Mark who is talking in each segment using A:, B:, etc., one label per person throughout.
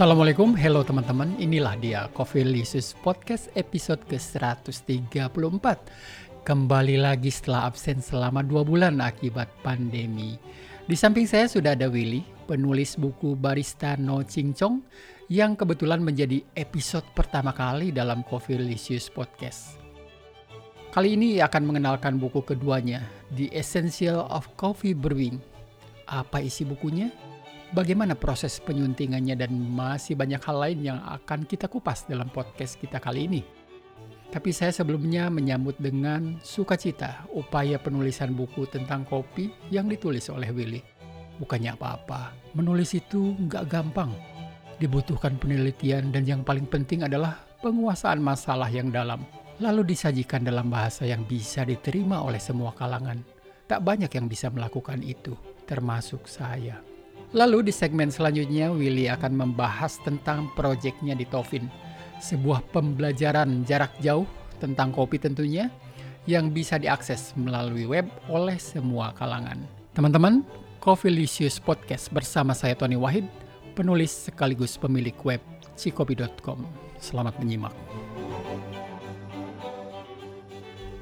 A: Assalamualaikum, hello teman-teman. Inilah dia Coffee Lisus Podcast episode ke-134. Kembali lagi setelah absen selama dua bulan akibat pandemi. Di samping saya sudah ada Willy, penulis buku Barista No Cincong yang kebetulan menjadi episode pertama kali dalam Coffee Licious Podcast. Kali ini akan mengenalkan buku keduanya, The Essential of Coffee Brewing. Apa isi bukunya? Bagaimana proses penyuntingannya dan masih banyak hal lain yang akan kita kupas dalam podcast kita kali ini. Tapi saya sebelumnya menyambut dengan sukacita upaya penulisan buku tentang kopi yang ditulis oleh Willy. Bukannya apa-apa, menulis itu nggak gampang. Dibutuhkan penelitian dan yang paling penting adalah penguasaan masalah yang dalam. Lalu disajikan dalam bahasa yang bisa diterima oleh semua kalangan. Tak banyak yang bisa melakukan itu, termasuk saya. Lalu di segmen selanjutnya Willy akan membahas tentang proyeknya di Tovin. Sebuah pembelajaran jarak jauh tentang kopi tentunya yang bisa diakses melalui web oleh semua kalangan. Teman-teman, Coffee Licious Podcast bersama saya Tony Wahid, penulis sekaligus pemilik web cikopi.com. Selamat menyimak.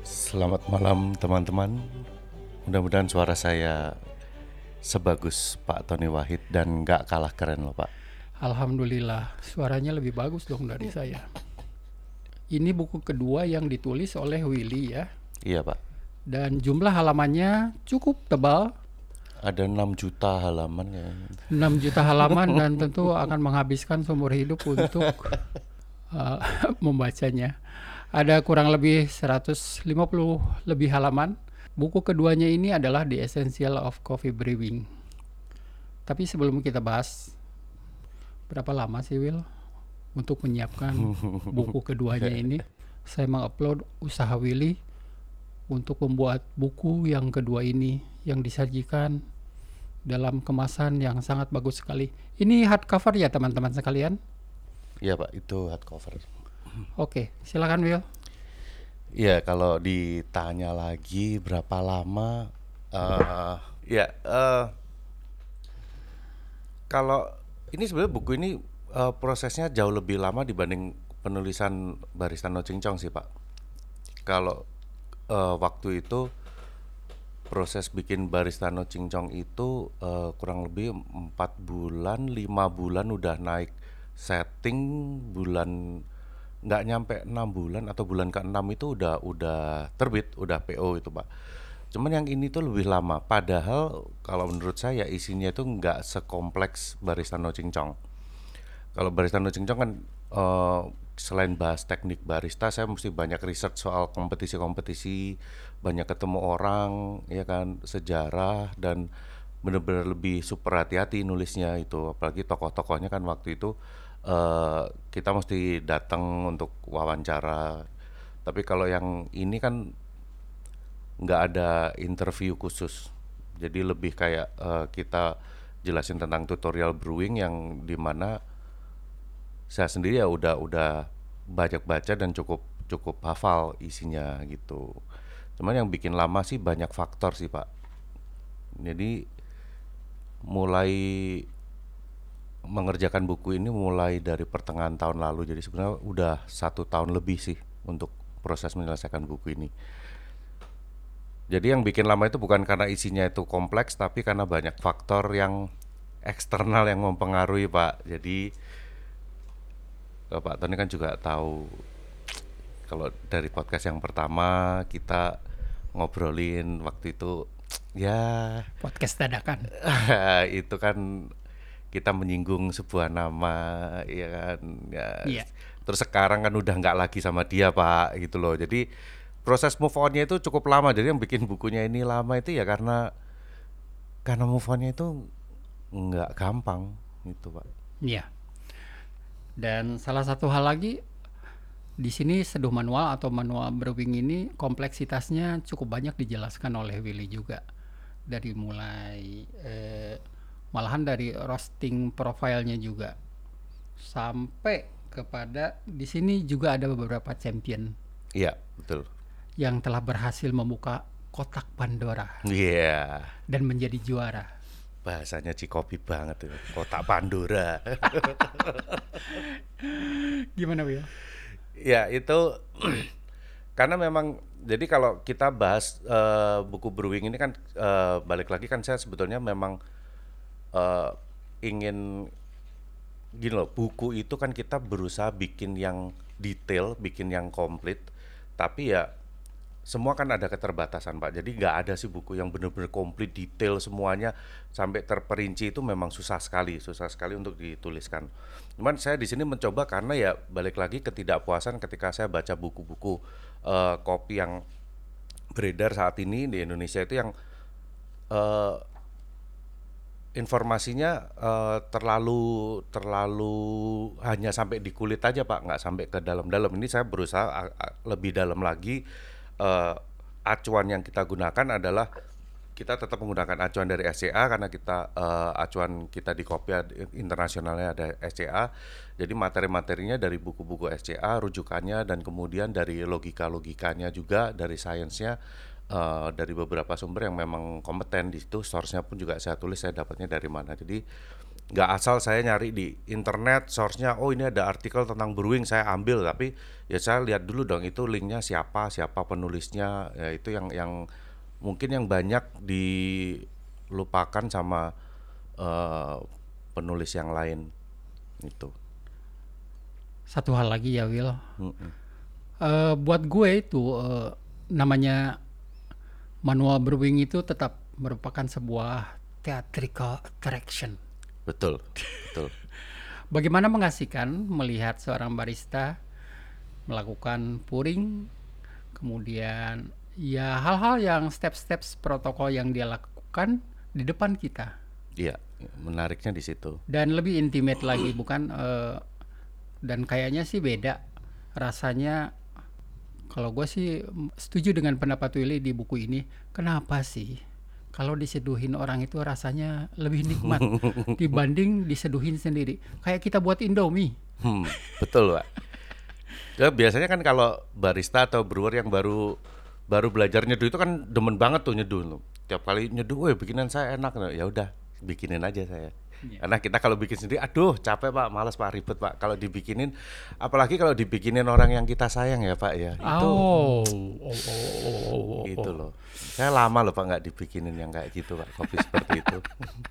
B: Selamat malam teman-teman. Mudah-mudahan suara saya sebagus Pak Tony Wahid dan nggak kalah keren loh Pak.
A: Alhamdulillah, suaranya lebih bagus dong dari saya. Ini buku kedua yang ditulis oleh Willy ya.
B: Iya Pak.
A: Dan jumlah halamannya cukup tebal.
B: Ada 6 juta halaman ya.
A: 6 juta halaman dan tentu akan menghabiskan seumur hidup untuk uh, membacanya. Ada kurang lebih 150 lebih halaman Buku keduanya ini adalah The Essential of Coffee Brewing. Tapi sebelum kita bahas, berapa lama sih Will untuk menyiapkan buku keduanya ini? Saya mengupload usaha Willy untuk membuat buku yang kedua ini yang disajikan dalam kemasan yang sangat bagus sekali. Ini hardcover ya teman-teman sekalian?
B: Iya Pak, itu hardcover.
A: Oke, silakan Will.
B: Iya, kalau ditanya lagi berapa lama, uh, ya uh, kalau ini sebenarnya buku ini uh, prosesnya jauh lebih lama dibanding penulisan Barista No Cincong sih Pak. Kalau uh, waktu itu proses bikin Barista No Cincong itu uh, kurang lebih empat bulan, lima bulan udah naik setting bulan nggak nyampe enam bulan atau bulan ke enam itu udah udah terbit udah PO itu pak. Cuman yang ini tuh lebih lama. Padahal kalau menurut saya isinya itu nggak sekompleks barista no cincong kalau barista no cincong kan uh, selain bahas teknik barista saya mesti banyak riset soal kompetisi-kompetisi banyak ketemu orang ya kan sejarah dan benar-benar lebih super hati-hati nulisnya itu. Apalagi tokoh-tokohnya kan waktu itu uh, kita mesti datang untuk wawancara. Tapi kalau yang ini kan nggak ada interview khusus, jadi lebih kayak uh, kita jelasin tentang tutorial brewing yang di mana saya sendiri ya udah udah banyak baca dan cukup cukup hafal isinya gitu. Cuman yang bikin lama sih banyak faktor sih pak. Jadi mulai mengerjakan buku ini mulai dari pertengahan tahun lalu. Jadi sebenarnya udah satu tahun lebih sih untuk proses menyelesaikan buku ini. Jadi yang bikin lama itu bukan karena isinya itu kompleks tapi karena banyak faktor yang eksternal yang mempengaruhi pak. Jadi Pak Tony kan juga tahu kalau dari podcast yang pertama kita ngobrolin waktu itu ya
A: podcast dadakan.
B: itu kan kita menyinggung sebuah nama ya kan? Ya yeah. terus sekarang kan udah nggak lagi sama dia pak gitu loh. Jadi proses move onnya itu cukup lama. Jadi yang bikin bukunya ini lama itu ya karena karena move onnya itu nggak gampang gitu pak.
A: Iya. Yeah. dan salah satu hal lagi di sini seduh manual atau manual brewing ini kompleksitasnya cukup banyak dijelaskan oleh Willy juga. Dari mulai eh, malahan dari roasting profilnya juga sampai kepada di sini juga ada beberapa champion.
B: Iya betul.
A: Yang telah berhasil membuka kotak Pandora.
B: Iya. Yeah.
A: Dan menjadi juara.
B: bahasanya Cikopi banget itu. Kotak Pandora.
A: Gimana Will?
B: ya itu karena memang jadi kalau kita bahas eh, buku brewing ini kan eh, balik lagi kan saya sebetulnya memang eh, ingin gini loh buku itu kan kita berusaha bikin yang detail bikin yang komplit tapi ya semua kan ada keterbatasan Pak. Jadi nggak ada sih buku yang benar-benar komplit detail semuanya sampai terperinci itu memang susah sekali susah sekali untuk dituliskan. Cuman saya di sini mencoba karena ya balik lagi ketidakpuasan ketika saya baca buku-buku eh, kopi yang beredar saat ini di Indonesia itu yang eh, informasinya eh, terlalu terlalu hanya sampai di kulit aja pak. Nggak sampai ke dalam-dalam. Ini saya berusaha lebih dalam lagi. Eh, acuan yang kita gunakan adalah kita tetap menggunakan acuan dari SCA karena kita eh, acuan kita di Kopia internasionalnya ada SCA jadi materi-materinya dari buku-buku SCA rujukannya dan kemudian dari logika-logikanya juga dari sainsnya eh, dari beberapa sumber yang memang kompeten di situ source-nya pun juga saya tulis saya dapatnya dari mana jadi nggak asal saya nyari di internet source-nya oh ini ada artikel tentang brewing saya ambil tapi ya saya lihat dulu dong itu linknya siapa siapa penulisnya ya itu yang yang mungkin yang banyak dilupakan sama eh, penulis yang lain itu
A: Satu hal lagi ya Will.
B: Mm-mm.
A: Eh, buat gue itu eh, namanya manual brewing itu tetap merupakan sebuah theatrical attraction.
B: betul betul.
A: Bagaimana mengasihkan melihat seorang barista melakukan pouring, kemudian ya hal-hal yang step-step protokol yang dia lakukan di depan kita?
B: Iya menariknya di situ.
A: Dan lebih intimate lagi bukan eh, dan kayaknya sih beda rasanya kalau gue sih setuju dengan pendapat Willy di buku ini kenapa sih kalau diseduhin orang itu rasanya lebih nikmat dibanding diseduhin sendiri kayak kita buat Indomie
B: Hmm, betul pak. Ya, biasanya kan kalau barista atau brewer yang baru baru belajar nyeduh itu kan demen banget tuh nyeduh. Tiap kali nyeduh, weh bikinan saya enak. Ya udah, bikinin aja saya.
A: Iya.
B: Karena kita kalau bikin sendiri, aduh capek pak, malas pak, ribet pak. Kalau dibikinin, apalagi kalau dibikinin orang yang kita sayang ya pak ya, itu
A: oh, oh, oh, oh, oh, oh.
B: itu loh. Saya lama loh pak nggak dibikinin yang kayak gitu pak, kopi seperti itu.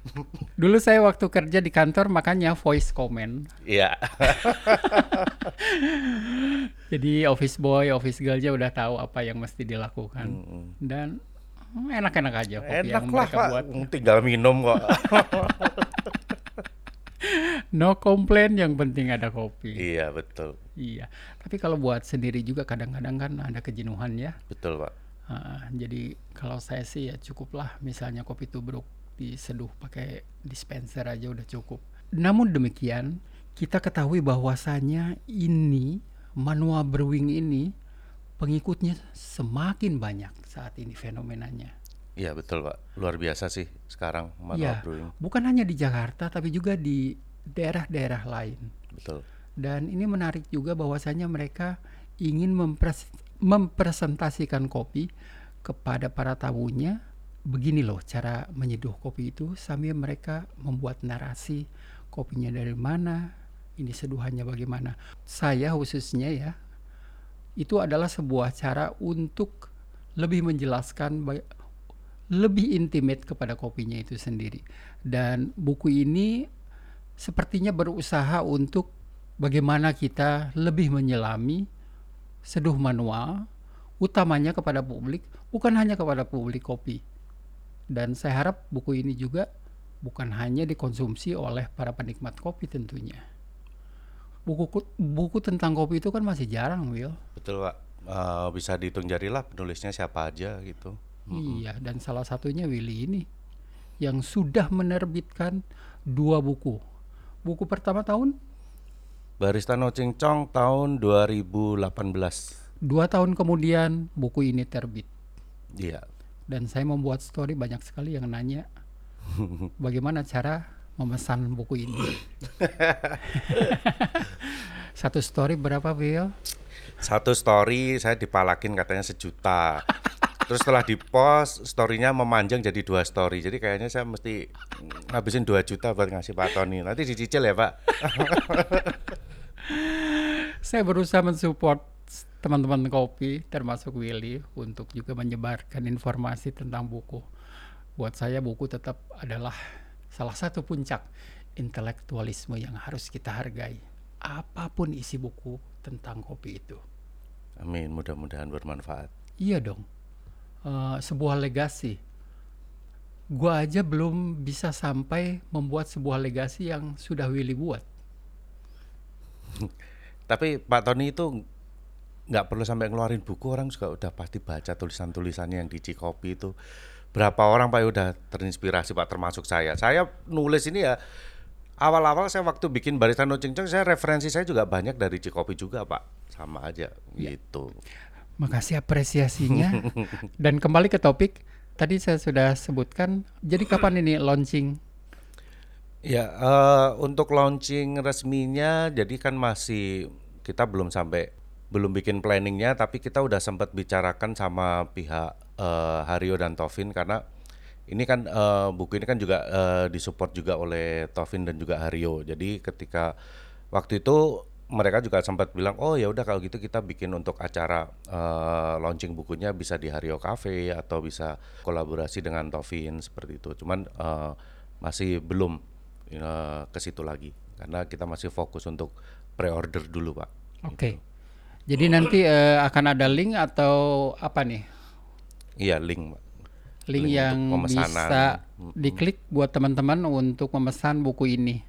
A: dulu saya waktu kerja di kantor makanya voice comment
B: Iya,
A: Jadi office boy, office girl-nya udah tahu apa yang mesti dilakukan. Dan hmm, enak-enak aja kopi
B: enak
A: yang
B: lah
A: mereka
B: pak,
A: buat.
B: tinggal minum kok.
A: No complain, yang penting ada kopi.
B: iya betul,
A: Iya. Tapi kalau buat sendiri juga kadang-kadang kan ada kejenuhan ya.
B: betul pak.
A: Ah, jadi kalau saya sih ya cukuplah misalnya kopi tubruk diseduh pakai dispenser aja udah cukup. Namun demikian, kita ketahui bahwasanya ini manual brewing ini pengikutnya semakin banyak saat ini fenomenanya.
B: Iya betul pak, luar biasa sih sekarang manual
A: Iya,
B: brewing,
A: bukan hanya di Jakarta tapi juga di daerah-daerah lain.
B: betul.
A: Dan ini menarik juga bahwasanya mereka ingin mempres- mempresentasikan kopi kepada para tamunya. Begini loh cara menyeduh kopi itu sambil mereka membuat narasi kopinya dari mana, ini seduhannya bagaimana. Saya khususnya ya, itu adalah sebuah cara untuk lebih menjelaskan lebih intimate kepada kopinya itu sendiri. Dan buku ini sepertinya berusaha untuk bagaimana kita lebih menyelami seduh manual, utamanya kepada publik, bukan hanya kepada publik kopi. Dan saya harap buku ini juga bukan hanya dikonsumsi oleh para penikmat kopi tentunya. Buku buku tentang kopi itu kan masih jarang, Will.
B: Betul pak, Eh, bisa dihitung jari lah penulisnya siapa aja gitu.
A: Iya, dan salah satunya Willy ini yang sudah menerbitkan dua buku. Buku pertama tahun
B: Barista No Cincong tahun 2018.
A: dua tahun kemudian buku ini terbit.
B: Iya,
A: Dan saya membuat story banyak sekali yang nanya bagaimana cara memesan buku ini. Satu story berapa, Will?
B: satu story saya dipalakin katanya sejuta. Terus setelah di post storynya memanjang jadi dua story. Jadi kayaknya saya mesti ngabisin 2 juta buat ngasih Pak Tony. Nanti dicicil ya Pak.
A: Saya berusaha mensupport teman-teman kopi termasuk Willy untuk juga menyebarkan informasi tentang buku. Buat saya buku tetap adalah salah satu puncak intelektualisme yang harus kita hargai. Apa pun isi buku tentang kopi itu.
B: Amin, mudah-mudahan bermanfaat.
A: Iya dong. Uh, sebuah legasi. Gua aja belum bisa sampai membuat sebuah legasi yang sudah Willy buat.
B: Tapi Pak Tony itu nggak perlu sampai ngeluarin buku orang juga udah pasti baca tulisan-tulisannya yang di Cikopi itu berapa orang Pak udah terinspirasi Pak termasuk saya saya nulis ini ya awal-awal saya waktu bikin barista no cincong saya referensi saya juga banyak dari Cikopi juga Pak sama aja ya. gitu
A: makasih apresiasinya dan kembali ke topik tadi saya sudah sebutkan jadi kapan ini launching
B: Ya, uh, untuk launching resminya jadi kan masih kita belum sampai belum bikin planningnya tapi kita udah sempat bicarakan sama pihak uh, Hario dan Tovin karena ini kan uh, buku ini kan juga uh, disupport juga oleh Tovin dan juga Hario. Jadi ketika waktu itu mereka juga sempat bilang, "Oh ya udah kalau gitu kita bikin untuk acara uh, launching bukunya bisa di Hario Cafe atau bisa kolaborasi dengan Tovin seperti itu." Cuman uh, masih belum uh, ke situ lagi karena kita masih fokus untuk pre-order dulu pak.
A: Oke. Okay. Gitu. Jadi nanti uh, akan ada link atau apa nih?
B: Iya link pak.
A: Link, link yang bisa diklik buat teman-teman untuk memesan buku ini.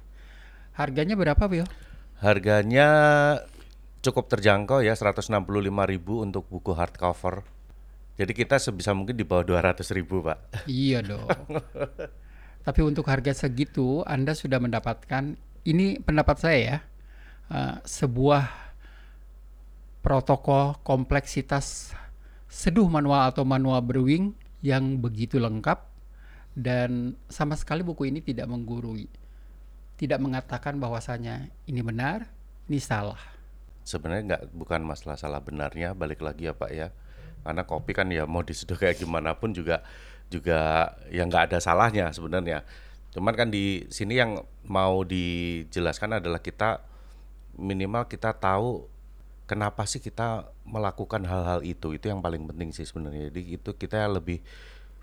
A: Harganya berapa Bio?
B: Harganya cukup terjangkau ya 165.000 untuk buku hardcover. Jadi kita sebisa mungkin di bawah 200.000 pak.
A: Iya dong. Tapi untuk harga segitu Anda sudah mendapatkan ini pendapat saya ya uh, sebuah protokol kompleksitas seduh manual atau manual brewing yang begitu lengkap dan sama sekali buku ini tidak menggurui tidak mengatakan bahwasanya ini benar ini salah
B: sebenarnya nggak bukan masalah salah benarnya balik lagi ya pak ya karena kopi kan ya mau diseduh kayak gimana pun juga juga yang nggak ada salahnya sebenarnya. Cuman kan di sini yang mau dijelaskan adalah kita minimal kita tahu kenapa sih kita melakukan hal-hal itu. Itu yang paling penting sih sebenarnya. Jadi itu kita lebih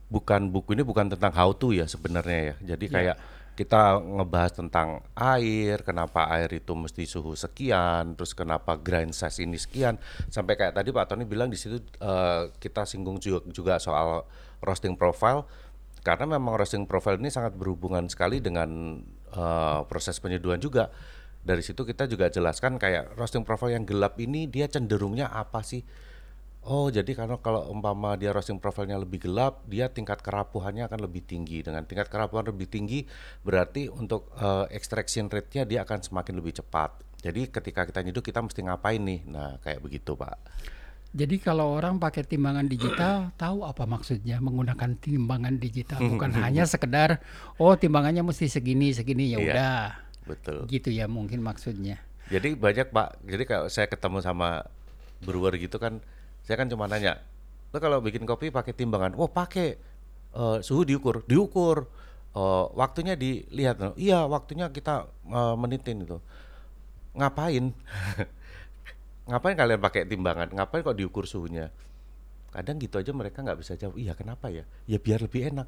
B: bukan buku ini bukan tentang how to ya sebenarnya ya. Jadi iya. kayak kita ngebahas tentang air, kenapa air itu mesti suhu sekian, terus kenapa grind size ini sekian, sampai kayak tadi Pak Tony bilang di situ uh, kita singgung juga, juga soal roasting profile, karena memang roasting profile ini sangat berhubungan sekali dengan uh, proses penyeduhan juga. Dari situ kita juga jelaskan kayak roasting profile yang gelap ini dia cenderungnya apa sih? Oh, jadi karena kalau umpama dia roasting profilnya lebih gelap, dia tingkat kerapuhannya akan lebih tinggi. Dengan tingkat kerapuhan lebih tinggi, berarti untuk uh, extraction rate-nya dia akan semakin lebih cepat. Jadi ketika kita nyeduh kita mesti ngapain nih? Nah, kayak begitu, Pak.
A: Jadi kalau orang pakai timbangan digital, tahu apa maksudnya menggunakan timbangan digital, bukan hanya sekedar oh timbangannya mesti segini segini ya iya, udah.
B: betul.
A: Gitu ya mungkin maksudnya.
B: Jadi banyak Pak. Jadi kalau saya ketemu sama brewer gitu kan saya kan cuma nanya, lo kalau bikin kopi pakai timbangan? Oh pakai. Uh, suhu diukur, diukur. Uh, waktunya dilihat. Iya, waktunya kita uh, menitin itu. Ngapain? Ngapain kalian pakai timbangan? Ngapain kok diukur suhunya? Kadang gitu aja mereka nggak bisa jawab. Iya, kenapa ya? Ya biar lebih enak.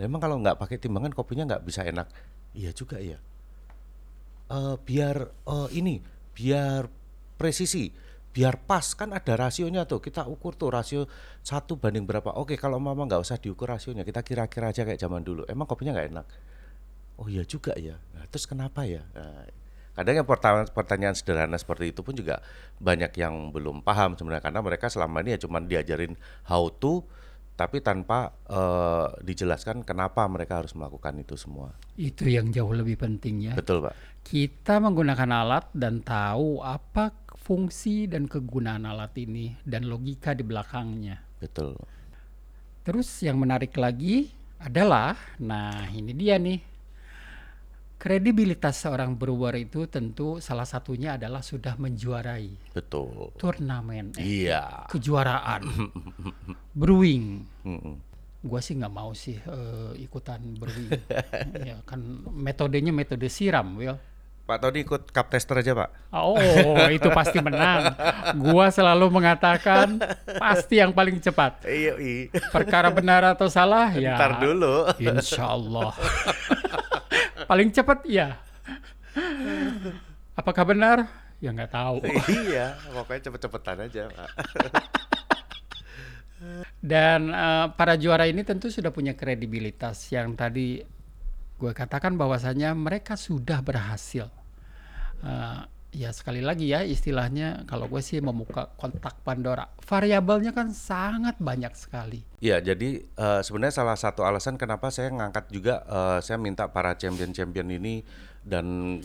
B: Emang kalau nggak pakai timbangan kopinya nggak bisa enak? Iya juga ya. Uh, biar uh, ini, biar presisi biar pas kan ada rasionya tuh. Kita ukur tuh rasio satu banding berapa. Oke kalau mama nggak usah diukur rasionya kita kira-kira aja kayak zaman dulu. Emang kopinya nggak enak? Oh iya juga ya. Nah, terus kenapa ya? Nah, kadang yang pertanyaan, pertanyaan sederhana seperti itu pun juga banyak yang belum paham sebenarnya. Karena mereka selama ini ya cuma diajarin how to tapi tanpa uh, dijelaskan kenapa mereka harus melakukan itu semua.
A: Itu yang jauh lebih penting ya.
B: Betul, Pak.
A: Kita menggunakan alat dan tahu apa fungsi dan kegunaan alat ini dan logika di belakangnya.
B: Betul.
A: Terus yang menarik lagi adalah, nah ini dia nih. kredibilitas seorang brewer itu tentu salah satunya adalah sudah menjuarai
B: Betul.
A: turnamen, eh,
B: Iya.
A: kejuaraan, brewing.
B: Mm-mm.
A: Gua sih nggak mau sih eh, ikutan brewing. ya kan metodenya metode siram, Will.
B: Pak Tony ikut cup tester aja Pak.
A: Oh, itu pasti menang. Gua selalu mengatakan pasti yang paling cepat.
B: Iya, iya.
A: Perkara benar atau salah ya.
B: Ntar dulu.
A: Insya Allah. paling cepat ya. Apakah benar? Ya nggak tahu.
B: iya, pokoknya cepet-cepetan aja Pak.
A: Dan eh, para juara ini tentu sudah punya kredibilitas yang tadi gue katakan bahwasanya mereka sudah berhasil. Eh, ya sekali lagi ya istilahnya kalau gue sih membuka kontak Pandora. Variabelnya kan sangat banyak sekali.
B: Iya, jadi eh, sebenarnya salah satu alasan kenapa saya ngangkat juga eh, saya minta para champion-champion ini dan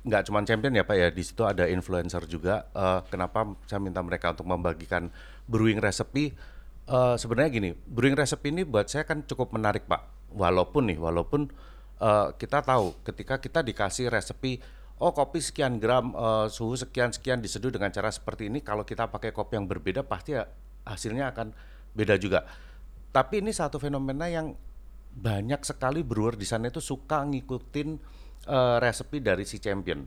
B: nggak cuma champion ya Pak ya, di situ ada influencer juga. Eh, kenapa saya minta mereka untuk membagikan brewing recipe? Eh, sebenarnya gini, brewing recipe ini buat saya kan cukup menarik Pak. Walaupun nih, walaupun eh, kita tahu ketika kita dikasih resepi oh kopi sekian gram eh, suhu sekian sekian diseduh dengan cara seperti ini kalau kita pakai kopi yang berbeda pasti ya hasilnya akan beda juga. Tapi ini satu fenomena yang banyak sekali brewer di sana itu suka ngikutin eh, resepi dari si champion.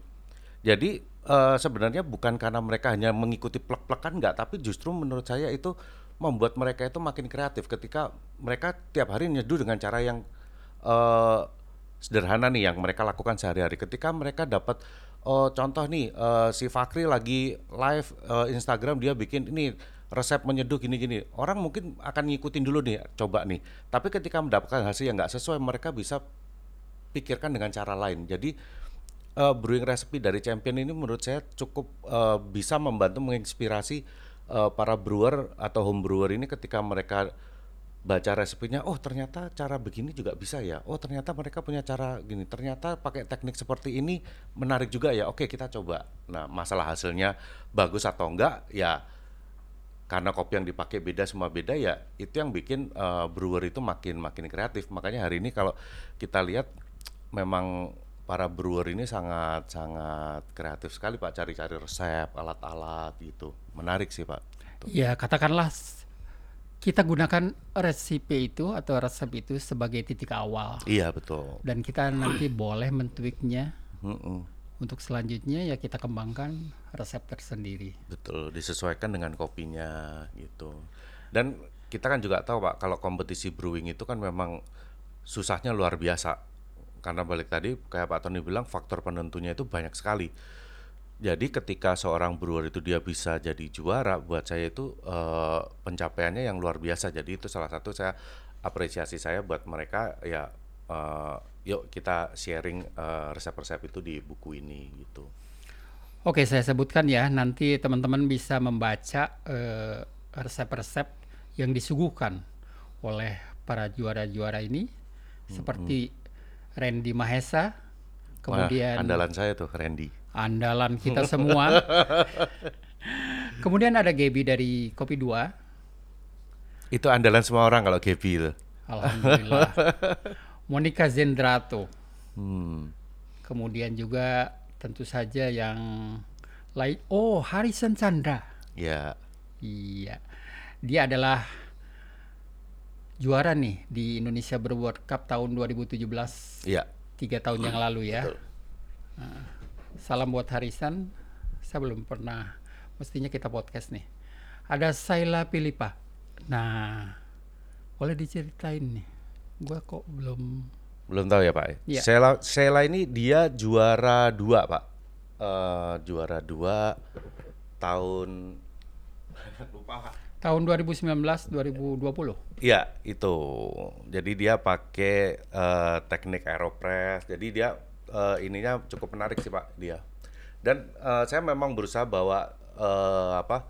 B: Jadi eh, sebenarnya bukan karena mereka hanya mengikuti plek-plekan enggak tapi justru menurut saya itu membuat mereka itu makin kreatif ketika mereka tiap hari nyeduh dengan cara yang eh, sederhana nih yang mereka lakukan sehari-hari. Ketika mereka dapat oh, contoh nih eh, si Fakri lagi live eh, Instagram dia bikin ini resep menyeduh gini-gini. Orang mungkin akan ngikutin dulu nih, coba nih. Tapi ketika mendapatkan hasil yang nggak sesuai, mereka bisa pikirkan dengan cara lain. Jadi eh, brewing recipe dari champion ini menurut saya cukup eh, bisa membantu menginspirasi eh, para brewer atau home brewer ini ketika mereka baca resepnya, oh ternyata cara begini juga bisa ya. Oh ternyata mereka punya cara gini. Ternyata pakai teknik seperti ini menarik juga ya. Oke kita coba. Nah masalah hasilnya bagus atau enggak ya karena kopi yang dipakai beda semua beda ya itu yang bikin eh, brewer itu makin makin kreatif. Makanya hari ini kalau kita lihat memang para brewer ini sangat sangat kreatif sekali Pak cari-cari resep, alat-alat gitu. Menarik sih Pak. Tuh.
A: Ya katakanlah kita gunakan resipe itu atau resep itu sebagai titik awal
B: Iya betul.
A: dan kita nanti boleh mentweaknya
B: Mm-mm.
A: untuk selanjutnya ya kita kembangkan resep tersendiri.
B: Betul, disesuaikan dengan kopinya gitu. Dan kita kan juga tahu Pak, kalau kompetisi brewing itu kan memang susahnya luar biasa. Karena balik tadi kayak Pak Tony bilang faktor penentunya itu banyak sekali. Jadi ketika seorang brewer itu dia bisa jadi juara, buat saya itu eh, pencapaiannya yang luar biasa. Jadi itu salah satu saya apresiasi saya buat mereka ya eh, yuk kita sharing eh, resep-resep itu di buku ini gitu.
A: Oke, saya sebutkan ya, nanti teman-teman bisa membaca eh, resep-resep yang disuguhkan oleh para juara-juara ini, seperti Randy Mahesa,
B: Wah,
A: kemudian
B: andalan saya tuh Randy.
A: Andalan kita semua. kemudian ada Gaby dari Kopi Dua,
B: Itu andalan semua orang kalau Gaby itu.
A: Alhamdulillah. Monica Zendrato,
B: Hmm.
A: kemudian juga tentu saja yang lain. Oh, Harrison Chandra.
B: Ya,
A: Iya, dia adalah juara nih di Indonesia Brew World Cup tahun 2017,
B: iya.
A: tiga tahun yang lalu ya.
B: Betul.
A: Nah, salam buat Harisan, saya belum pernah, mestinya kita podcast nih. Ada Saila Pilipa. Nah, boleh diceritain nih, gua kok belum.
B: Belum tahu ya Pak.
A: Iya.
B: Sheila, Sheila ini dia juara dua Pak. Eh, juara dua tahun lupa Pak.
A: Tahun 2019-2020.
B: Iya itu. Jadi dia pakai eh, teknik aeropress. Jadi dia eh, ininya cukup menarik sih Pak dia. Dan eh, saya memang berusaha bawa eh, apa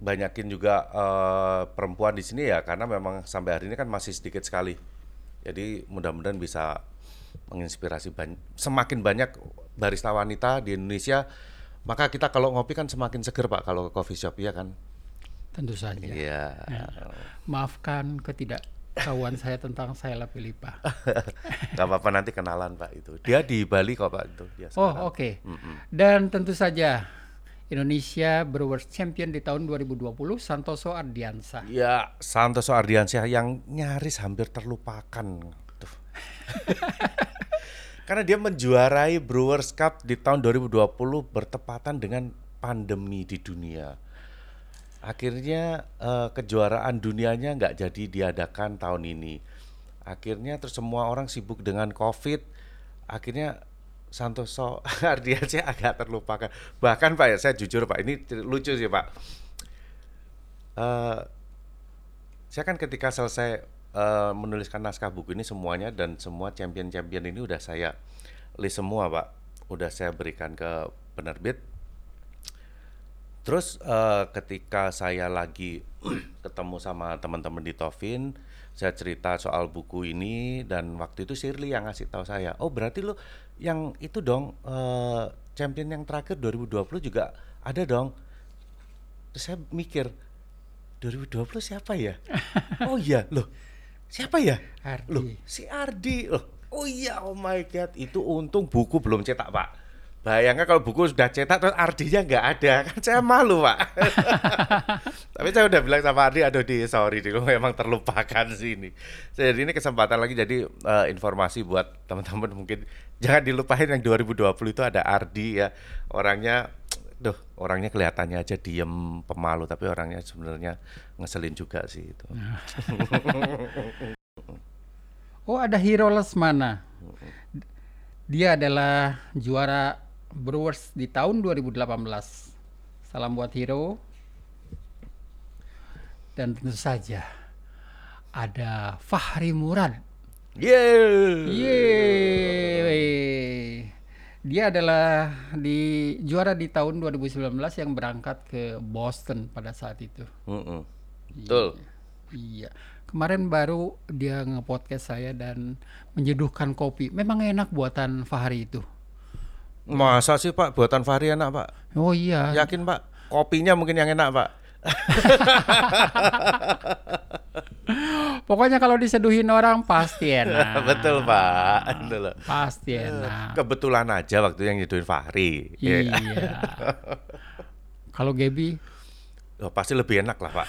B: banyakin juga eh, perempuan di sini ya karena memang sampai hari ini kan masih sedikit sekali. Jadi mudah-mudahan bisa menginspirasi ban- semakin banyak barista wanita di Indonesia. Maka kita kalau ngopi kan semakin seger Pak kalau ke coffee shop ya kan.
A: Tentu saja.
B: Iya.
A: Maafkan ketidak pengetahuan saya tentang Saila Filipa.
B: Gak apa-apa nanti kenalan Pak itu. Dia di Bali kok Pak itu. Dia
A: Oh,
B: sekarang.
A: oke. Dan tentu saja Indonesia Brewers Champion di tahun 2020 Santoso Ardiansa.
B: Ya, Santoso Ardiansyah yang nyaris hampir terlupakan. Tuh. Karena dia menjuarai Brewers Cup di tahun 2020 bertepatan dengan pandemi di dunia. Akhirnya eh, kejuaraan dunianya nggak jadi diadakan tahun ini. Akhirnya terus semua orang sibuk dengan COVID. Akhirnya Santoso Ardiansyah agak terlupakan. Bahkan Pak ya, saya jujur Pak, ini lucu sih Pak. Eh, saya kan ketika selesai eh, menuliskan naskah buku ini semuanya dan semua champion-champion ini udah saya list semua pak udah saya berikan ke penerbit terus eh, ketika saya lagi ketemu sama teman-teman di Tovin saya cerita soal buku ini dan waktu itu Shirley yang ngasih tahu saya oh berarti lo yang itu dong eh, champion yang terakhir 2020 juga ada dong terus saya mikir 2020 siapa ya? oh iya, loh. Siapa ya?
A: Ardi.
B: Loh, si Ardi. Loh. Oh iya, oh my god, itu untung buku belum cetak, Pak. Bayangkan kalau buku sudah cetak terus Ardinya nggak ada, kan saya malu, Pak. Tapi saya udah bilang sama Ardi, aduh di sorry, di memang terlupakan sih ini. Jadi ini kesempatan lagi jadi eh, informasi buat teman-teman mungkin jangan dilupain yang 2020 itu ada Ardi ya. Orangnya Duh, orangnya kelihatannya aja diem pemalu tapi orangnya sebenarnya ngeselin juga sih itu.
A: Oh, ada Hiro Lesmana. Dia adalah juara Brewers di tahun 2018. Salam buat Hiro. Dan tentu saja ada Fahri Murad.
B: Yeay.
A: Yeay. Dia adalah di juara di tahun 2019 yang berangkat ke Boston pada saat itu.
B: Mm-mm. Betul.
A: Iya. Kemarin baru dia nge-podcast saya dan menyeduhkan kopi. Memang enak buatan Fahri itu.
B: Masa sih Pak buatan Fahri enak Pak?
A: Oh iya.
B: Yakin Pak? Kopinya mungkin yang enak Pak.
A: Pokoknya kalau diseduhin orang pasti enak.
B: Betul Pak. Betul.
A: Pasti enak.
B: Kebetulan aja waktu yang nyeduhin Fahri.
A: Iya. Kalau Gebi,
B: Oh, pasti lebih enak lah Pak.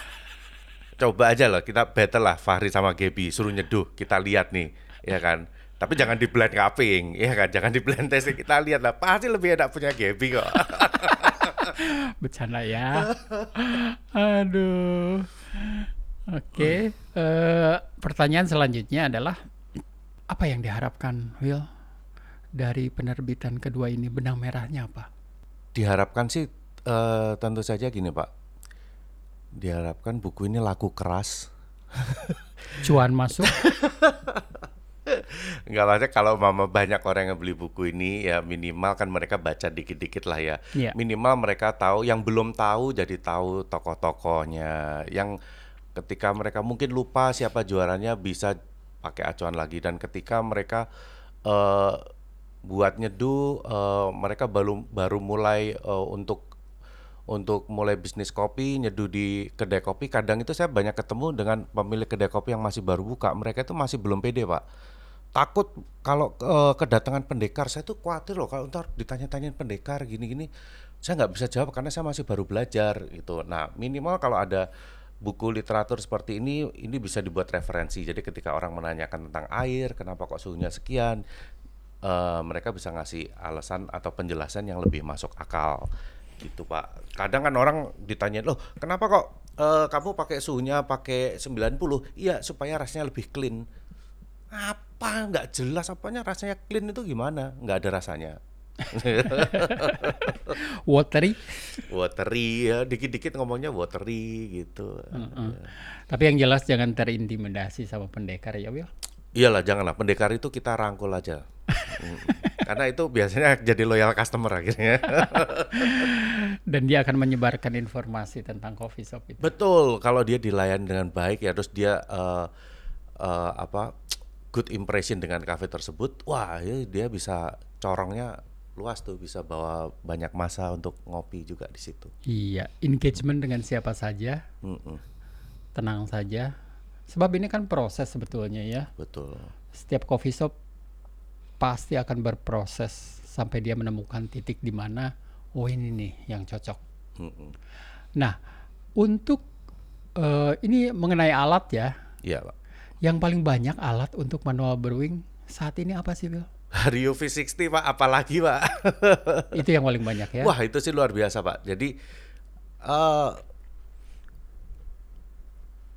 B: Coba aja lah kita battle lah Fahri sama Gebi suruh nyeduh kita lihat nih ya kan. Tapi jangan di blend cupping ya kan. Jangan di blend testing kita lihat lah pasti lebih enak punya Gebi kok.
A: bercanda ya. Aduh. Oke. eh, pertanyaan selanjutnya adalah apa yang diharapkan Will dari penerbitan kedua ini benang merahnya apa?
B: Diharapkan sih eh, tentu saja gini Pak. Diharapkan buku ini laku keras.
A: Cuan masuk.
B: Enggak maksudnya kalau mama banyak orang yang beli buku ini ya minimal kan mereka baca dikit-dikit lah ya.
A: Iya.
B: Minimal mereka tahu yang belum tahu jadi tahu tokoh-tokohnya. Yang ketika mereka mungkin lupa siapa juaranya bisa pakai acuan lagi dan ketika mereka eh buat nyeduh eh, mereka baru baru mulai eh, untuk untuk mulai bisnis kopi nyeduh di kedai kopi kadang itu saya banyak ketemu dengan pemilik kedai kopi yang masih baru buka mereka itu masih belum pede pak takut kalau eh, kedatangan pendekar saya tuh khawatir loh kalau ntar ditanya-tanyain pendekar gini-gini. Saya nggak bisa jawab karena saya masih baru belajar gitu. Nah minimal kalau ada buku literatur seperti ini ini bisa dibuat referensi. Jadi ketika orang menanyakan tentang air kenapa kok suhunya sekian eh, mereka bisa ngasih alasan atau penjelasan yang lebih masuk akal gitu pak. Kadang kan orang ditanya loh kenapa kok eh, kamu pakai suhunya pakai 90 iya supaya rasanya lebih clean apa? Nggak jelas apanya rasanya clean itu gimana? Nggak ada rasanya.
A: Watery.
B: watery ya. Dikit-dikit ngomongnya watery gitu.
A: Tapi yang jelas jangan terintimidasi sama pendekar ya Will.
B: iyalah janganlah. Pendekar itu kita rangkul aja. Mm. karena itu biasanya jadi loyal customer akhirnya.
A: Dan dia akan menyebarkan informasi tentang coffee shop itu.
B: betul. Kalau dia dilayani dengan baik ya terus dia eh, eh, apa good impression dengan cafe tersebut wah ya dia bisa corongnya luas tuh bisa bawa banyak masa untuk ngopi juga di situ
A: Iya, engagement dengan siapa saja,
B: Mm-mm.
A: tenang saja. Sebab ini kan proses sebetulnya ya.
B: betul.
A: Setiap coffee shop pasti akan berproses sampai dia menemukan titik di mana oh ini nih yang cocok.
B: Mm-mm.
A: Nah, untuk eh, ini mengenai alat ya,
B: Iya pak.
A: Yang paling banyak alat untuk manual brewing saat ini apa sih, Bill?
B: Rio V60 pak, apalagi pak?
A: Itu yang paling banyak ya.
B: Wah itu sih luar biasa pak. Jadi eh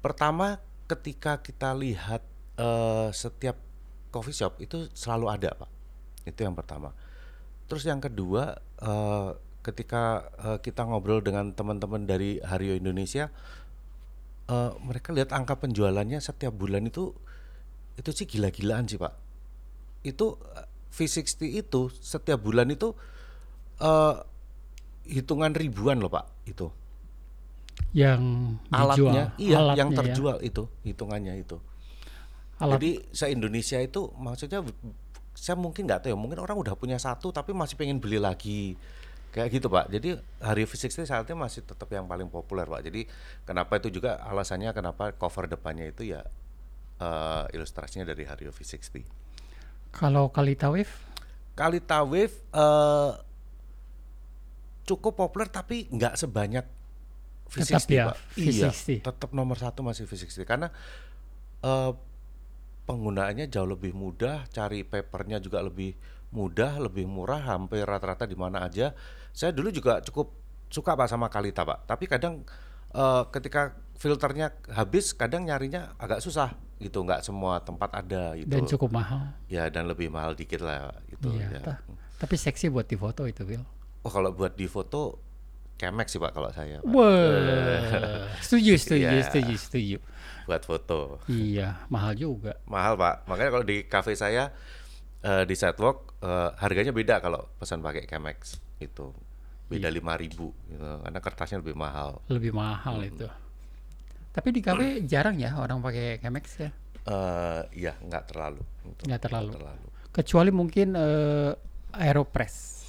B: pertama ketika kita lihat eh setiap coffee shop itu selalu ada pak. Itu yang pertama. Terus yang kedua eh ketika eh, kita ngobrol dengan teman-teman dari Hario Indonesia, eh mereka lihat angka penjualannya setiap bulan itu itu sih gila-gilaan sih pak. Itu eh, V60 itu setiap bulan itu eh hitungan ribuan loh pak itu.
A: Yang dijual,
B: alatnya iya
A: alatnya
B: yang
A: ya.
B: terjual itu hitungannya itu.
A: Alat.
B: Jadi se Indonesia itu maksudnya saya mungkin nggak tahu ya mungkin orang udah punya satu tapi masih pengen beli lagi kayak gitu pak. Jadi hari V60 saat ini masih tetap yang paling populer pak. Jadi kenapa itu juga alasannya kenapa cover depannya itu ya eh, ilustrasinya dari Hario V60
A: kalau Kalita Wave
B: Kalita Wave eh, cukup populer tapi nggak sebanyak V60
A: Tetap ya,
B: pak. Iya,
A: V60.
B: tetap nomor satu masih V60 karena eh, penggunaannya jauh lebih mudah, cari papernya juga lebih mudah, lebih murah, hampir rata-rata di mana aja. Saya dulu juga cukup suka pak sama Kalita pak, tapi kadang eh, ketika filternya habis, kadang nyarinya agak susah gitu, nggak semua tempat ada gitu.
A: dan cukup mahal.
B: Ya dan lebih mahal dikit lah itu
A: Iya,
B: ya.
A: ta- Tapi seksi buat difoto itu, Bill.
B: Oh kalau buat di foto Kemek sih pak kalau saya Pak.
A: Wah, setuju, setuju,
B: Iya.
A: setuju, setuju.
B: Buat foto
A: Iya, mahal juga.
B: mahal pak makanya kalau di cafe saya eh, di sidewalk eh, harganya beda kalau pesan pakai Chemex itu beda
A: Iya.
B: lima ribu gitu karena kertasnya lebih mahal
A: Lebih mahal itu. Tapi di kafe jarang ya orang pakai Chemex ya.
B: eh iya nggak terlalu
A: Nggak terlalu.
B: terlalu
A: Kecuali mungkin eh, Aeropress.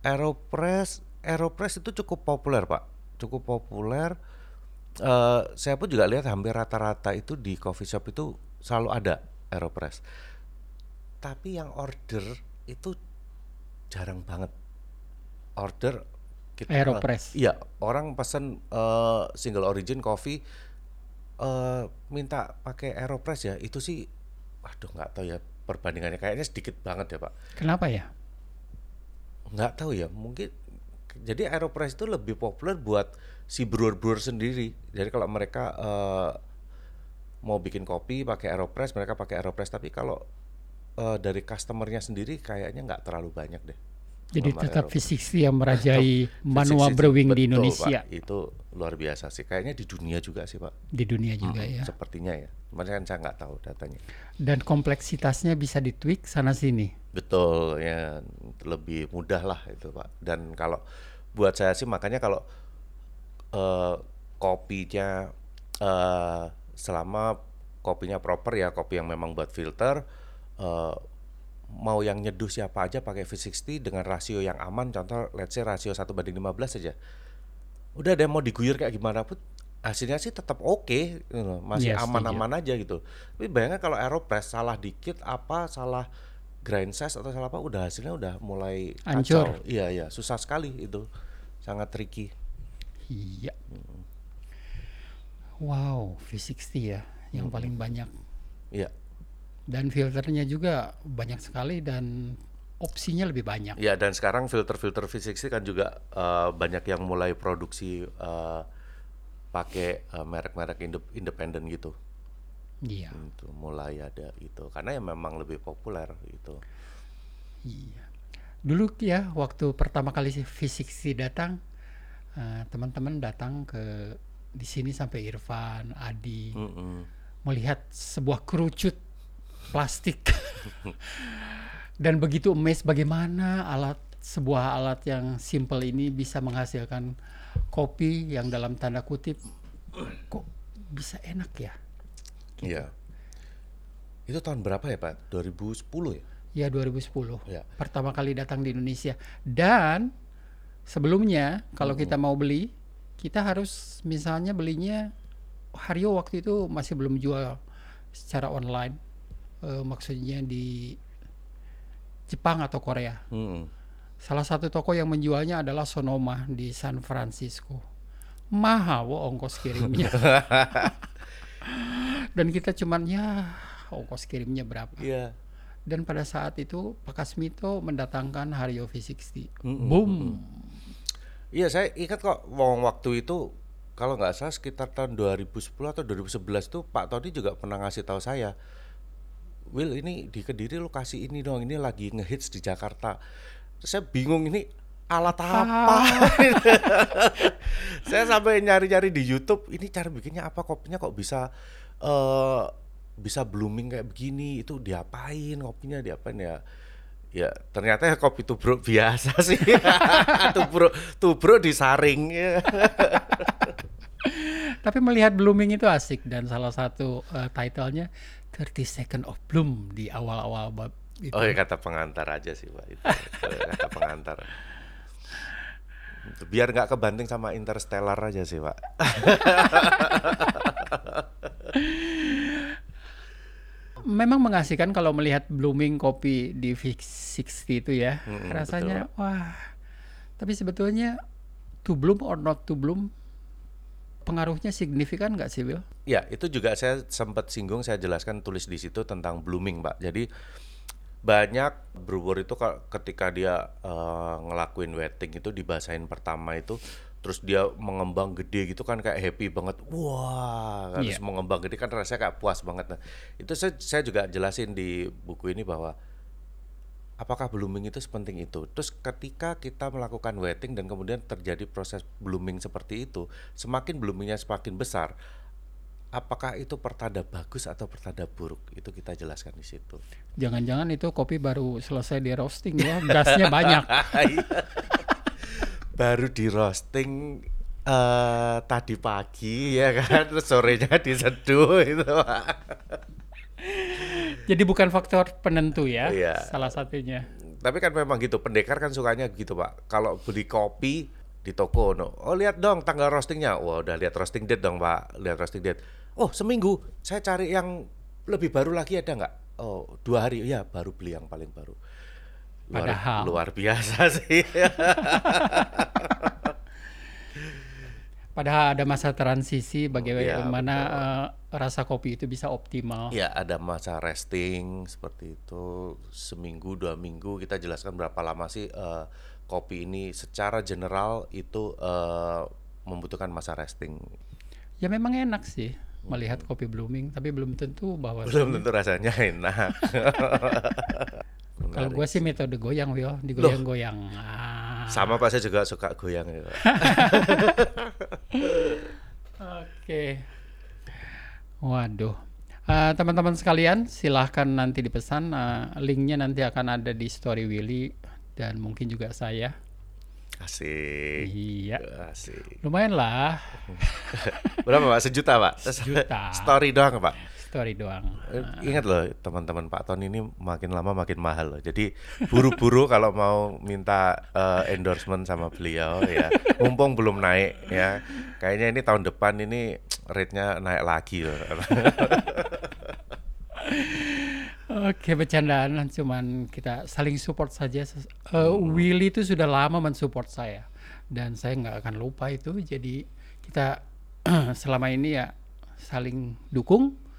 B: Aeropress Aeropress itu cukup populer pak cukup populer Eh, saya pun juga lihat hampir rata-rata itu di coffee shop itu selalu ada Aeropress. Tapi yang order itu jarang banget. Order kita
A: Aeropress.
B: iya orang pesen eh, single origin coffee eh minta pakai Aeropress ya. Itu sih waduh nggak tahu ya perbandingannya. Kayaknya sedikit banget ya pak.
A: Kenapa ya?
B: nggak tahu ya mungkin jadi Aeropress itu lebih populer buat si brewer-brewer sendiri. Jadi kalau mereka eh, mau bikin kopi pakai Aeropress mereka pakai Aeropress. Tapi kalau eh, dari customernya sendiri kayaknya nggak terlalu banyak deh.
A: Jadi tetap
B: Aeropress.
A: V60 yang merajai manual
B: Betul,
A: brewing di
B: Pak.
A: Indonesia,
B: itu luar biasa sih. Kayaknya di dunia juga sih pak.
A: Di dunia juga ya.
B: sepertinya ya. Cuman kan saya nggak tahu datanya.
A: Dan kompleksitasnya bisa ditweak sana sini.
B: Betul ya. Lebih mudah lah itu pak. Dan kalau buat saya sih makanya kalau eh, kopinya eh, selama kopinya proper ya kopi yang memang buat filter eh, mau yang nyeduh siapa aja pakai V60 dengan rasio yang aman contoh let's say rasio 1 banding 15 saja udah deh mau diguyur kayak gimana pun hasilnya sih tetap oke gitu loh. masih
A: Iya, setuju.
B: aman-aman aja gitu tapi bayangkan kalau aeropress salah dikit apa salah grind size atau salah apa udah hasilnya udah mulai
A: Hancur.
B: kacau iya iya susah sekali itu sangat tricky
A: Iya. Wow, V60 ya yang paling banyak.
B: iya
A: Dan filternya juga banyak sekali dan opsinya lebih banyak.
B: Ya dan sekarang filter-filter V60 kan juga eh, banyak yang mulai produksi eh, pakai eh, merek-merek indep- independen gitu.
A: Iya.
B: Itu mulai ada itu karena yang memang lebih populer gitu.
A: Iya. Dulu ya waktu pertama kali si V60 datang eh, teman-teman datang ke di sini sampai Irfan, Adi
B: Mm-mm.
A: melihat sebuah kerucut plastik dan begitu emes bagaimana alat sebuah alat yang simple ini bisa menghasilkan kopi yang dalam tanda kutip kok bisa enak ya
B: Iya. Itu tahun berapa ya Pak? 2010 ya?
A: ya 2010
B: Ya.
A: pertama kali datang di Indonesia dan sebelumnya kalau kita mau beli kita harus misalnya belinya Hario waktu itu masih belum jual secara online. Eh, maksudnya di Jepang atau Korea.
B: Hmm.
A: Salah satu toko yang menjualnya adalah Sonoma di San Francisco. Mahal wo ongkos kirimnya. Dan kita cuman ya ongkos kirimnya berapa.
B: Iya.
A: Dan pada saat itu Pak Kasmito mendatangkan Hario V60.
B: Mm-mm,
A: Boom.
B: Iya, saya ingat kok wong waktu itu kalau nggak salah sekitar tahun 2010 atau 2011 tuh Pak Tony juga pernah ngasih tahu saya, Will ini di Kediri lokasi ini dong, ini lagi ngehits di Jakarta. Terus saya bingung ini alat apa? saya sampai nyari-nyari di YouTube, ini cara bikinnya apa? Kopinya kok bisa eh bisa blooming kayak begini? Itu diapain? Kopinya diapain ya? Ya ternyata kopi tubruk biasa sih. tubruk tubruk disaring. ya.
A: Tapi melihat blooming itu asik dan salah satu eh, titlenya 30 Second of Bloom di awal-awal bab itu.
B: Oh ya kata pengantar aja sih pak itu kata pengantar. Biar nggak kebanting sama Interstellar aja sih pak.
A: Memang mengasihkan kalau melihat blooming kopi di V60 itu ya.
B: Mm-mm,
A: Rasanya wah. Tapi sebetulnya to bloom or not to bloom pengaruhnya signifikan nggak sih, Will?
B: Ya itu juga saya sempat singgung saya jelaskan tulis di situ tentang blooming pak. Jadi banyak brewer itu ka- ketika dia eh, ngelakuin wetting itu dibasahin pertama itu terus dia mengembang gede gitu kan kayak happy banget. Wah harus
A: Iya.
B: mengembang gede kan rasanya kayak puas banget. Nah itu saya, saya juga jelasin di buku ini bahwa apakah blooming itu sepenting itu? Terus ketika kita melakukan wetting dan kemudian terjadi proses blooming seperti itu semakin bloomingnya semakin besar apakah itu pertanda bagus atau pertanda buruk? Itu kita jelaskan di situ.
A: Jangan-jangan itu kopi baru selesai di roasting ya, gasnya banyak.
B: baru di roasting eh tadi pagi ya kan? Terus sorenya diseduh itu Pak.
A: Jadi bukan faktor penentu ya,
B: Iya.
A: salah satunya.
B: tapi kan memang gitu pendekar kan sukanya gitu pak. Kalau beli kopi di toko no oh lihat dong tanggal roastingnya. Wah udah lihat roasting date dong pak. Lihat roasting date. Oh seminggu? Saya cari yang lebih baru lagi ada nggak? Oh dua hari. Ya baru beli yang paling baru luar,
A: Padahal.
B: luar biasa sih
A: Padahal ada masa transisi bagaimana
B: betul.
A: eh, rasa kopi itu bisa optimal.
B: Ya ada masa resting seperti itu seminggu dua minggu kita jelaskan berapa lama sih eh, kopi ini secara general itu eh, membutuhkan masa resting
A: Ya memang enak sih melihat kopi blooming, tapi belum tentu bahwa
B: belum tentu rasanya enak.
A: kalau gue sih metode goyang, Will, digoyang-goyang. Ah.
B: sama pak saya juga suka goyang ya.
A: Oke. Waduh. Eh, teman-teman sekalian, silahkan nanti dipesan. eh, linknya nanti akan ada di story Willy dan mungkin juga saya.
B: Asik.
A: Iya,
B: Asik.
A: lumayan lah.
B: Berapa pak? Sejuta pak?
A: Sejuta.
B: Story doang pak?
A: Story doang.
B: Eh, Ingat loh teman-teman Pak Tony ini makin lama makin mahal loh. Jadi buru-buru kalau mau minta eh, endorsement sama beliau ya. Mumpung belum naik ya. Kayaknya ini tahun depan ini rate-nya naik lagi loh.
A: Oke, bercandaan cuman kita saling support saja. Eh, Willy itu sudah lama mensupport saya dan saya nggak akan lupa itu. Jadi kita selama ini ya saling dukung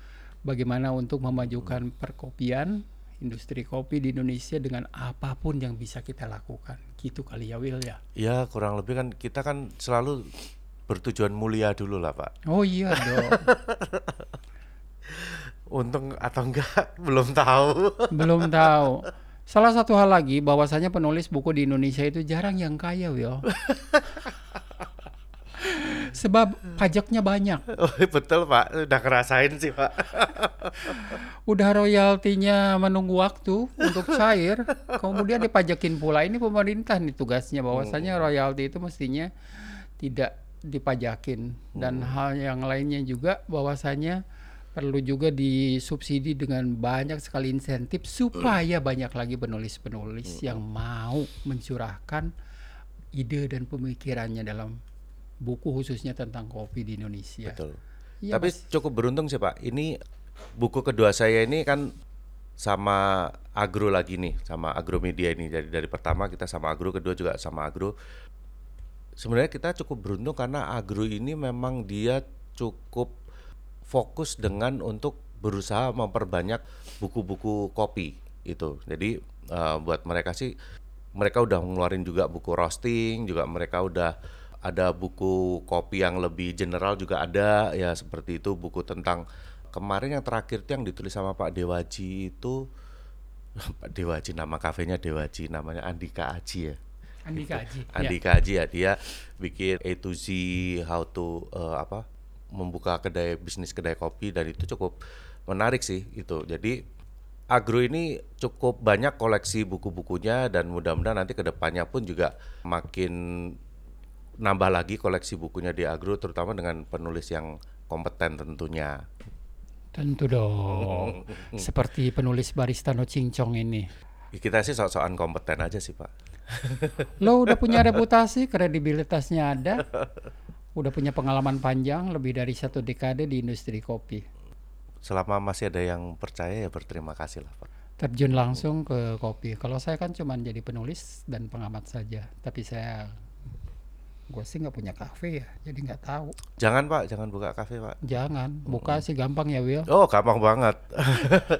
A: bagaimana untuk memajukan perkopian industri kopi di Indonesia dengan apa pun yang bisa kita lakukan. Gitu kali ya Will ya.
B: ya kurang lebih kan kita kan selalu bertujuan mulia dulu lah Pak.
A: Oh iya dong.
B: Untung atau enggak belum tahu.
A: Belum tahu. Salah satu hal lagi bahwasanya penulis buku di Indonesia itu jarang yang kaya, Will. Sebab pajaknya banyak.
B: Oh, betul Pak, udah ngerasain sih Pak.
A: Udah royaltinya menunggu waktu untuk cair, kemudian dipajakin pula. Ini pemerintah nih tugasnya bahwasanya royalti itu mestinya tidak dipajakin dan hal yang lainnya juga bahwasanya perlu juga disubsidi dengan banyak sekali insentif supaya banyak lagi penulis-penulis yang mau mencurahkan ide dan pemikirannya dalam buku khususnya tentang kopi di Indonesia.
B: Betul.
A: Iya,
B: Tapi
A: Mas.
B: cukup beruntung sih Pak. Ini buku kedua saya ini kan sama agro lagi nih, sama agromedia ini. Jadi dari pertama kita sama agro, kedua juga sama agro. Sebenarnya kita cukup beruntung karena agro ini memang dia cukup fokus dengan untuk berusaha memperbanyak buku-buku kopi itu. Jadi eh, buat mereka sih mereka udah ngeluarin juga buku roasting, juga mereka udah ada buku kopi yang lebih general juga ada ya seperti itu buku tentang kemarin yang terakhir tuh yang ditulis sama Pak Dewaji itu Pak Dewaji nama kafenya Dewaji namanya Andika Aji ya.
A: Andika Aji. Ya.
B: Andika Aji ya dia bikin A to Z how to eh, apa membuka kedai bisnis kedai kopi dan itu cukup menarik sih itu. Jadi Agro ini cukup banyak koleksi buku-bukunya dan mudah-mudahan nanti ke depannya pun juga makin nambah lagi koleksi bukunya di Agro terutama dengan penulis yang kompeten tentunya.
A: Tentu dong. Seperti penulis barista no cincong ini.
B: Kita sih sok-sokan kompeten aja sih Pak.
A: Lo udah punya reputasi, kredibilitasnya ada. Udah punya pengalaman panjang lebih dari satu dekade di industri kopi.
B: Selama masih ada yang percaya ya berterima kasih lah Pak.
A: Terjun langsung ke kopi. Kalau saya kan cuma jadi penulis dan pengamat saja. Tapi saya, gue sih nggak punya kafe ya, jadi nggak tahu.
B: Jangan Pak, jangan buka kafe Pak.
A: Jangan, buka sih gampang ya Will.
B: Oh, gampang banget.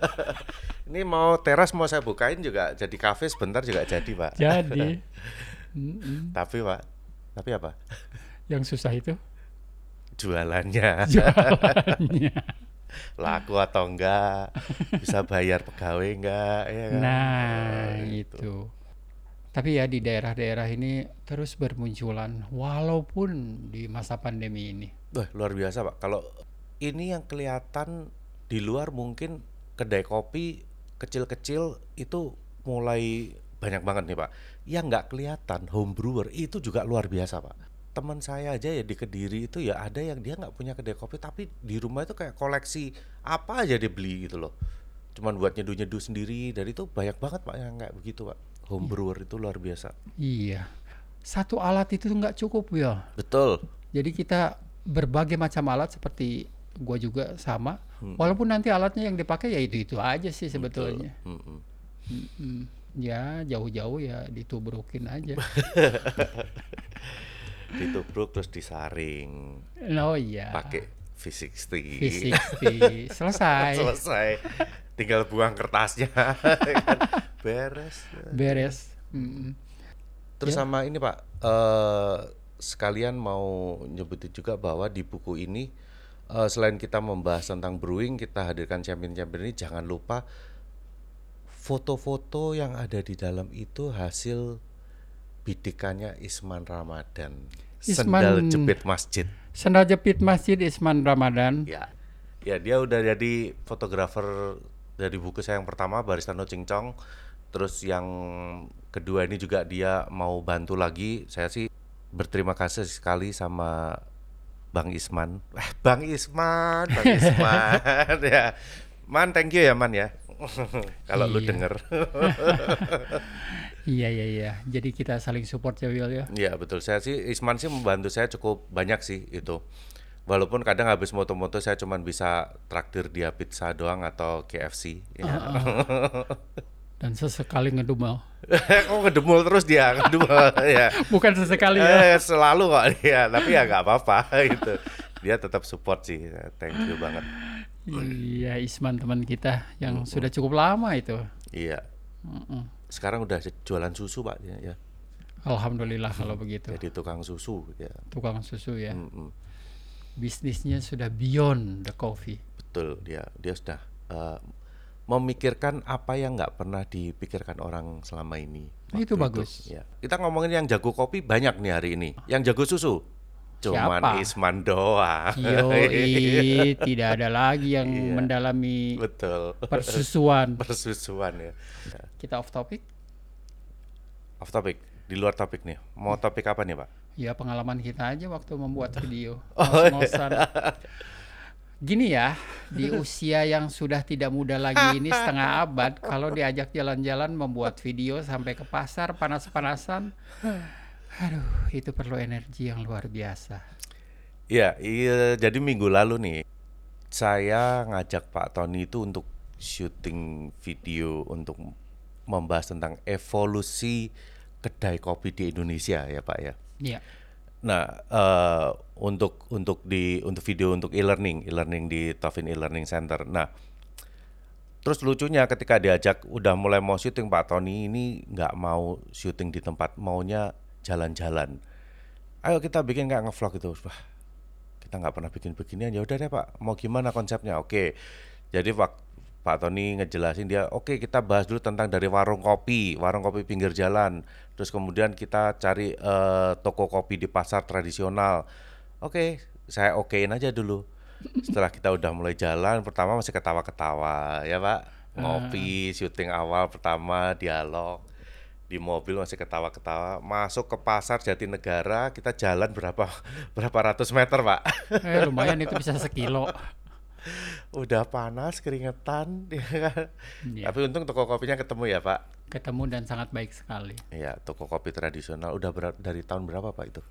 B: Ini mau teras mau saya bukain juga jadi kafe sebentar juga jadi, Pak.
A: Jadi.
B: Tapi, Pak, tapi apa?
A: yang susah itu
B: Jualannya
A: jualannya.
B: laku atau enggak? Bisa bayar pegawai enggak? Ya kan?
A: Nah,
B: gitu.
A: itu. Tapi ya di daerah-daerah ini terus bermunculan walaupun di masa pandemi ini.
B: Wah, luar biasa, Pak. Kalau ini yang kelihatan di luar mungkin kedai kopi kecil-kecil itu mulai banyak banget nih, Pak. Yang nggak kelihatan home brewer itu juga luar biasa, Pak. Teman saya aja ya di Kediri itu ya ada yang dia nggak punya kedai kopi tapi di rumah itu kayak koleksi apa aja dia beli gitu loh. Cuman buat nyeduh-nyeduh sendiri dan itu banyak banget Pak yang kayak begitu, Pak. Home brewer itu luar biasa.
A: Iya. Satu alat itu nggak cukup ya.
B: Betul.
A: Jadi kita berbagai macam alat seperti gua juga sama. Walaupun nanti alatnya yang dipakai ya itu-itu aja sih sebetulnya.
B: Mm-mm.
A: Mm-mm. Ya jauh-jauh ya ditubrukin aja.
B: Ditubruk terus disaring
A: Oh iya.
B: pakai V60.
A: V60 selesai.
B: selesai tinggal buang kertasnya kan. beres
A: Beres. Mm-mm.
B: terus sama ini pak eh sekalian mau nyebutin juga bahwa di buku ini eh, selain kita membahas tentang brewing kita hadirkan champion-champion ini jangan lupa foto-foto yang ada di dalam itu hasil bidikannya Isman Ramadan sendal
A: Isman-
B: jepit masjid
A: Sendal jepit Masjid Isman Ramadan.
B: Ya, ya dia udah jadi fotografer dari buku saya yang pertama Barista No Cincong. Terus yang kedua ini juga dia mau bantu lagi. Saya sih berterima kasih sekali sama Bang Isman. Eh, Bang Isman, Bang Isman ya. Man, thank you ya Man ya. Kalau lu
A: Iya.
B: denger.
A: Iya iya iya. Jadi kita saling support ya Will ya.
B: Iya betul saya sih Isman sih membantu saya cukup banyak sih itu. Walaupun kadang habis moto-moto saya cuma bisa traktir dia pizza doang atau KFC. Ya.
A: Dan sesekali ngedumel.
B: Kok ngedemul terus dia ngedemul ya.
A: Bukan sesekali ya.
B: Eh, selalu kok dia, tapi ya nggak apa-apa gitu. Dia tetap support sih. Thank you banget.
A: Iya Isman teman kita yang sudah cukup lama itu.
B: Iya.
A: Mm-mm.
B: Sekarang udah jualan susu pak ya. ya.
A: Alhamdulillah kalau begitu.
B: Jadi tukang susu ya.
A: Tukang susu ya.
B: Mm-mm.
A: Bisnisnya sudah beyond the coffee.
B: Betul dia dia sudah eh, memikirkan apa yang nggak pernah dipikirkan orang selama ini.
A: Itu
B: Waktu
A: bagus.
B: ya. Kita ngomongin yang jago kopi banyak nih hari ini. Yang jago susu cuman
A: Siapa?
B: Isman doang.
A: Yoi, tidak ada lagi yang
B: Iya.
A: mendalami
B: Betul.
A: persusuan.
B: Persusuan ya. Ya.
A: Kita off topic.
B: Off topic, di luar topik nih. Mau topik apa nih, Pak?
A: Ya pengalaman kita aja waktu membuat video.
B: Oh,
A: Ngos-ngosan. Gini ya, di usia yang sudah tidak muda lagi ini setengah abad, kalau diajak jalan-jalan membuat video sampai ke pasar panas-panasan, aduh itu perlu energi yang luar biasa.
B: Iya, iya, jadi minggu lalu nih saya ngajak Pak Tony itu untuk syuting video untuk membahas tentang evolusi kedai kopi di Indonesia ya Pak ya.
A: Iya.
B: Nah, eh, untuk untuk di untuk video untuk e-learning, e-learning di Tofin e-learning center. Nah, terus lucunya ketika diajak udah mulai mau syuting Pak Tony ini nggak mau syuting di tempat, maunya jalan-jalan. Ayo kita bikin nggak ngevlog itu. Wah, kita nggak pernah bikin beginian. Ya udah deh Pak, mau gimana konsepnya? Oke. Jadi waktu Pak Tony ngejelasin dia, oke kita bahas dulu tentang dari warung kopi, warung kopi pinggir jalan, terus kemudian kita cari eh, toko kopi di pasar tradisional. Oke, saya okein aja dulu. Setelah kita udah mulai jalan, pertama masih ketawa-ketawa, ya Pak. Ngopi, syuting awal pertama, dialog di mobil masih ketawa-ketawa. Masuk ke pasar Jatinegara, kita jalan berapa berapa ratus meter, Pak.
A: Eh, lumayan itu bisa sekilo.
B: Udah panas, keringetan, ya kan?
A: Iya.
B: Tapi untung toko kopinya ketemu ya Pak.
A: Ketemu dan sangat baik sekali.
B: Iya, toko kopi tradisional udah ber- dari tahun berapa Pak itu?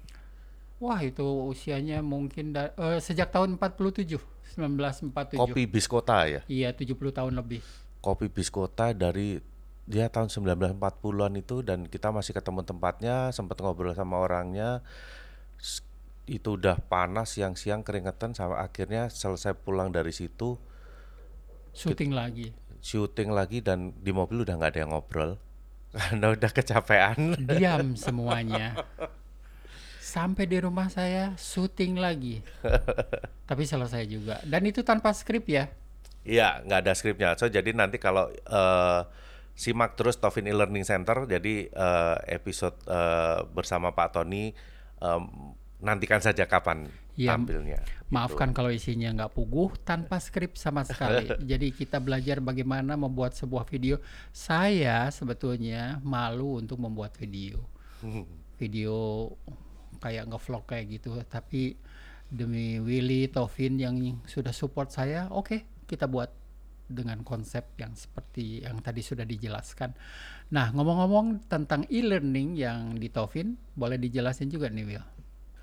A: Wah, itu usianya mungkin da- eh, sejak tahun 47, 1947.
B: Kopi Biskota ya.
A: Iya, 70 tahun lebih.
B: Kopi Biskota dari dia tahun 1940-an itu dan kita masih ketemu tempatnya, sempat ngobrol sama orangnya. Itu udah panas siang-siang keringetan sama akhirnya selesai pulang dari situ
A: Syuting lagi.
B: syuting lagi dan di mobil udah nggak ada yang ngobrol karena udah kecapean.
A: Diam semuanya. Sampai di rumah saya syuting lagi. Tapi selesai juga. Dan itu tanpa skrip ya.
B: Iya, nggak ada skripnya. So jadi nanti kalau eh, simak terus Tofin e-learning center, jadi eh, episode eh, bersama Pak Tony em, nantikan saja kapan
A: Iya,
B: tampilnya.
A: Maafkan kalau isinya nggak puguh tanpa skrip sama sekali. Jadi kita belajar bagaimana membuat sebuah video. Saya sebetulnya malu untuk membuat video. Video kayak ngevlog kayak gitu. Tapi demi Willy, Tovin yang sudah support saya, oke kita buat dengan konsep yang seperti yang tadi sudah dijelaskan. Nah ngomong-ngomong tentang e-learning yang di Tovin, boleh dijelasin juga nih Will?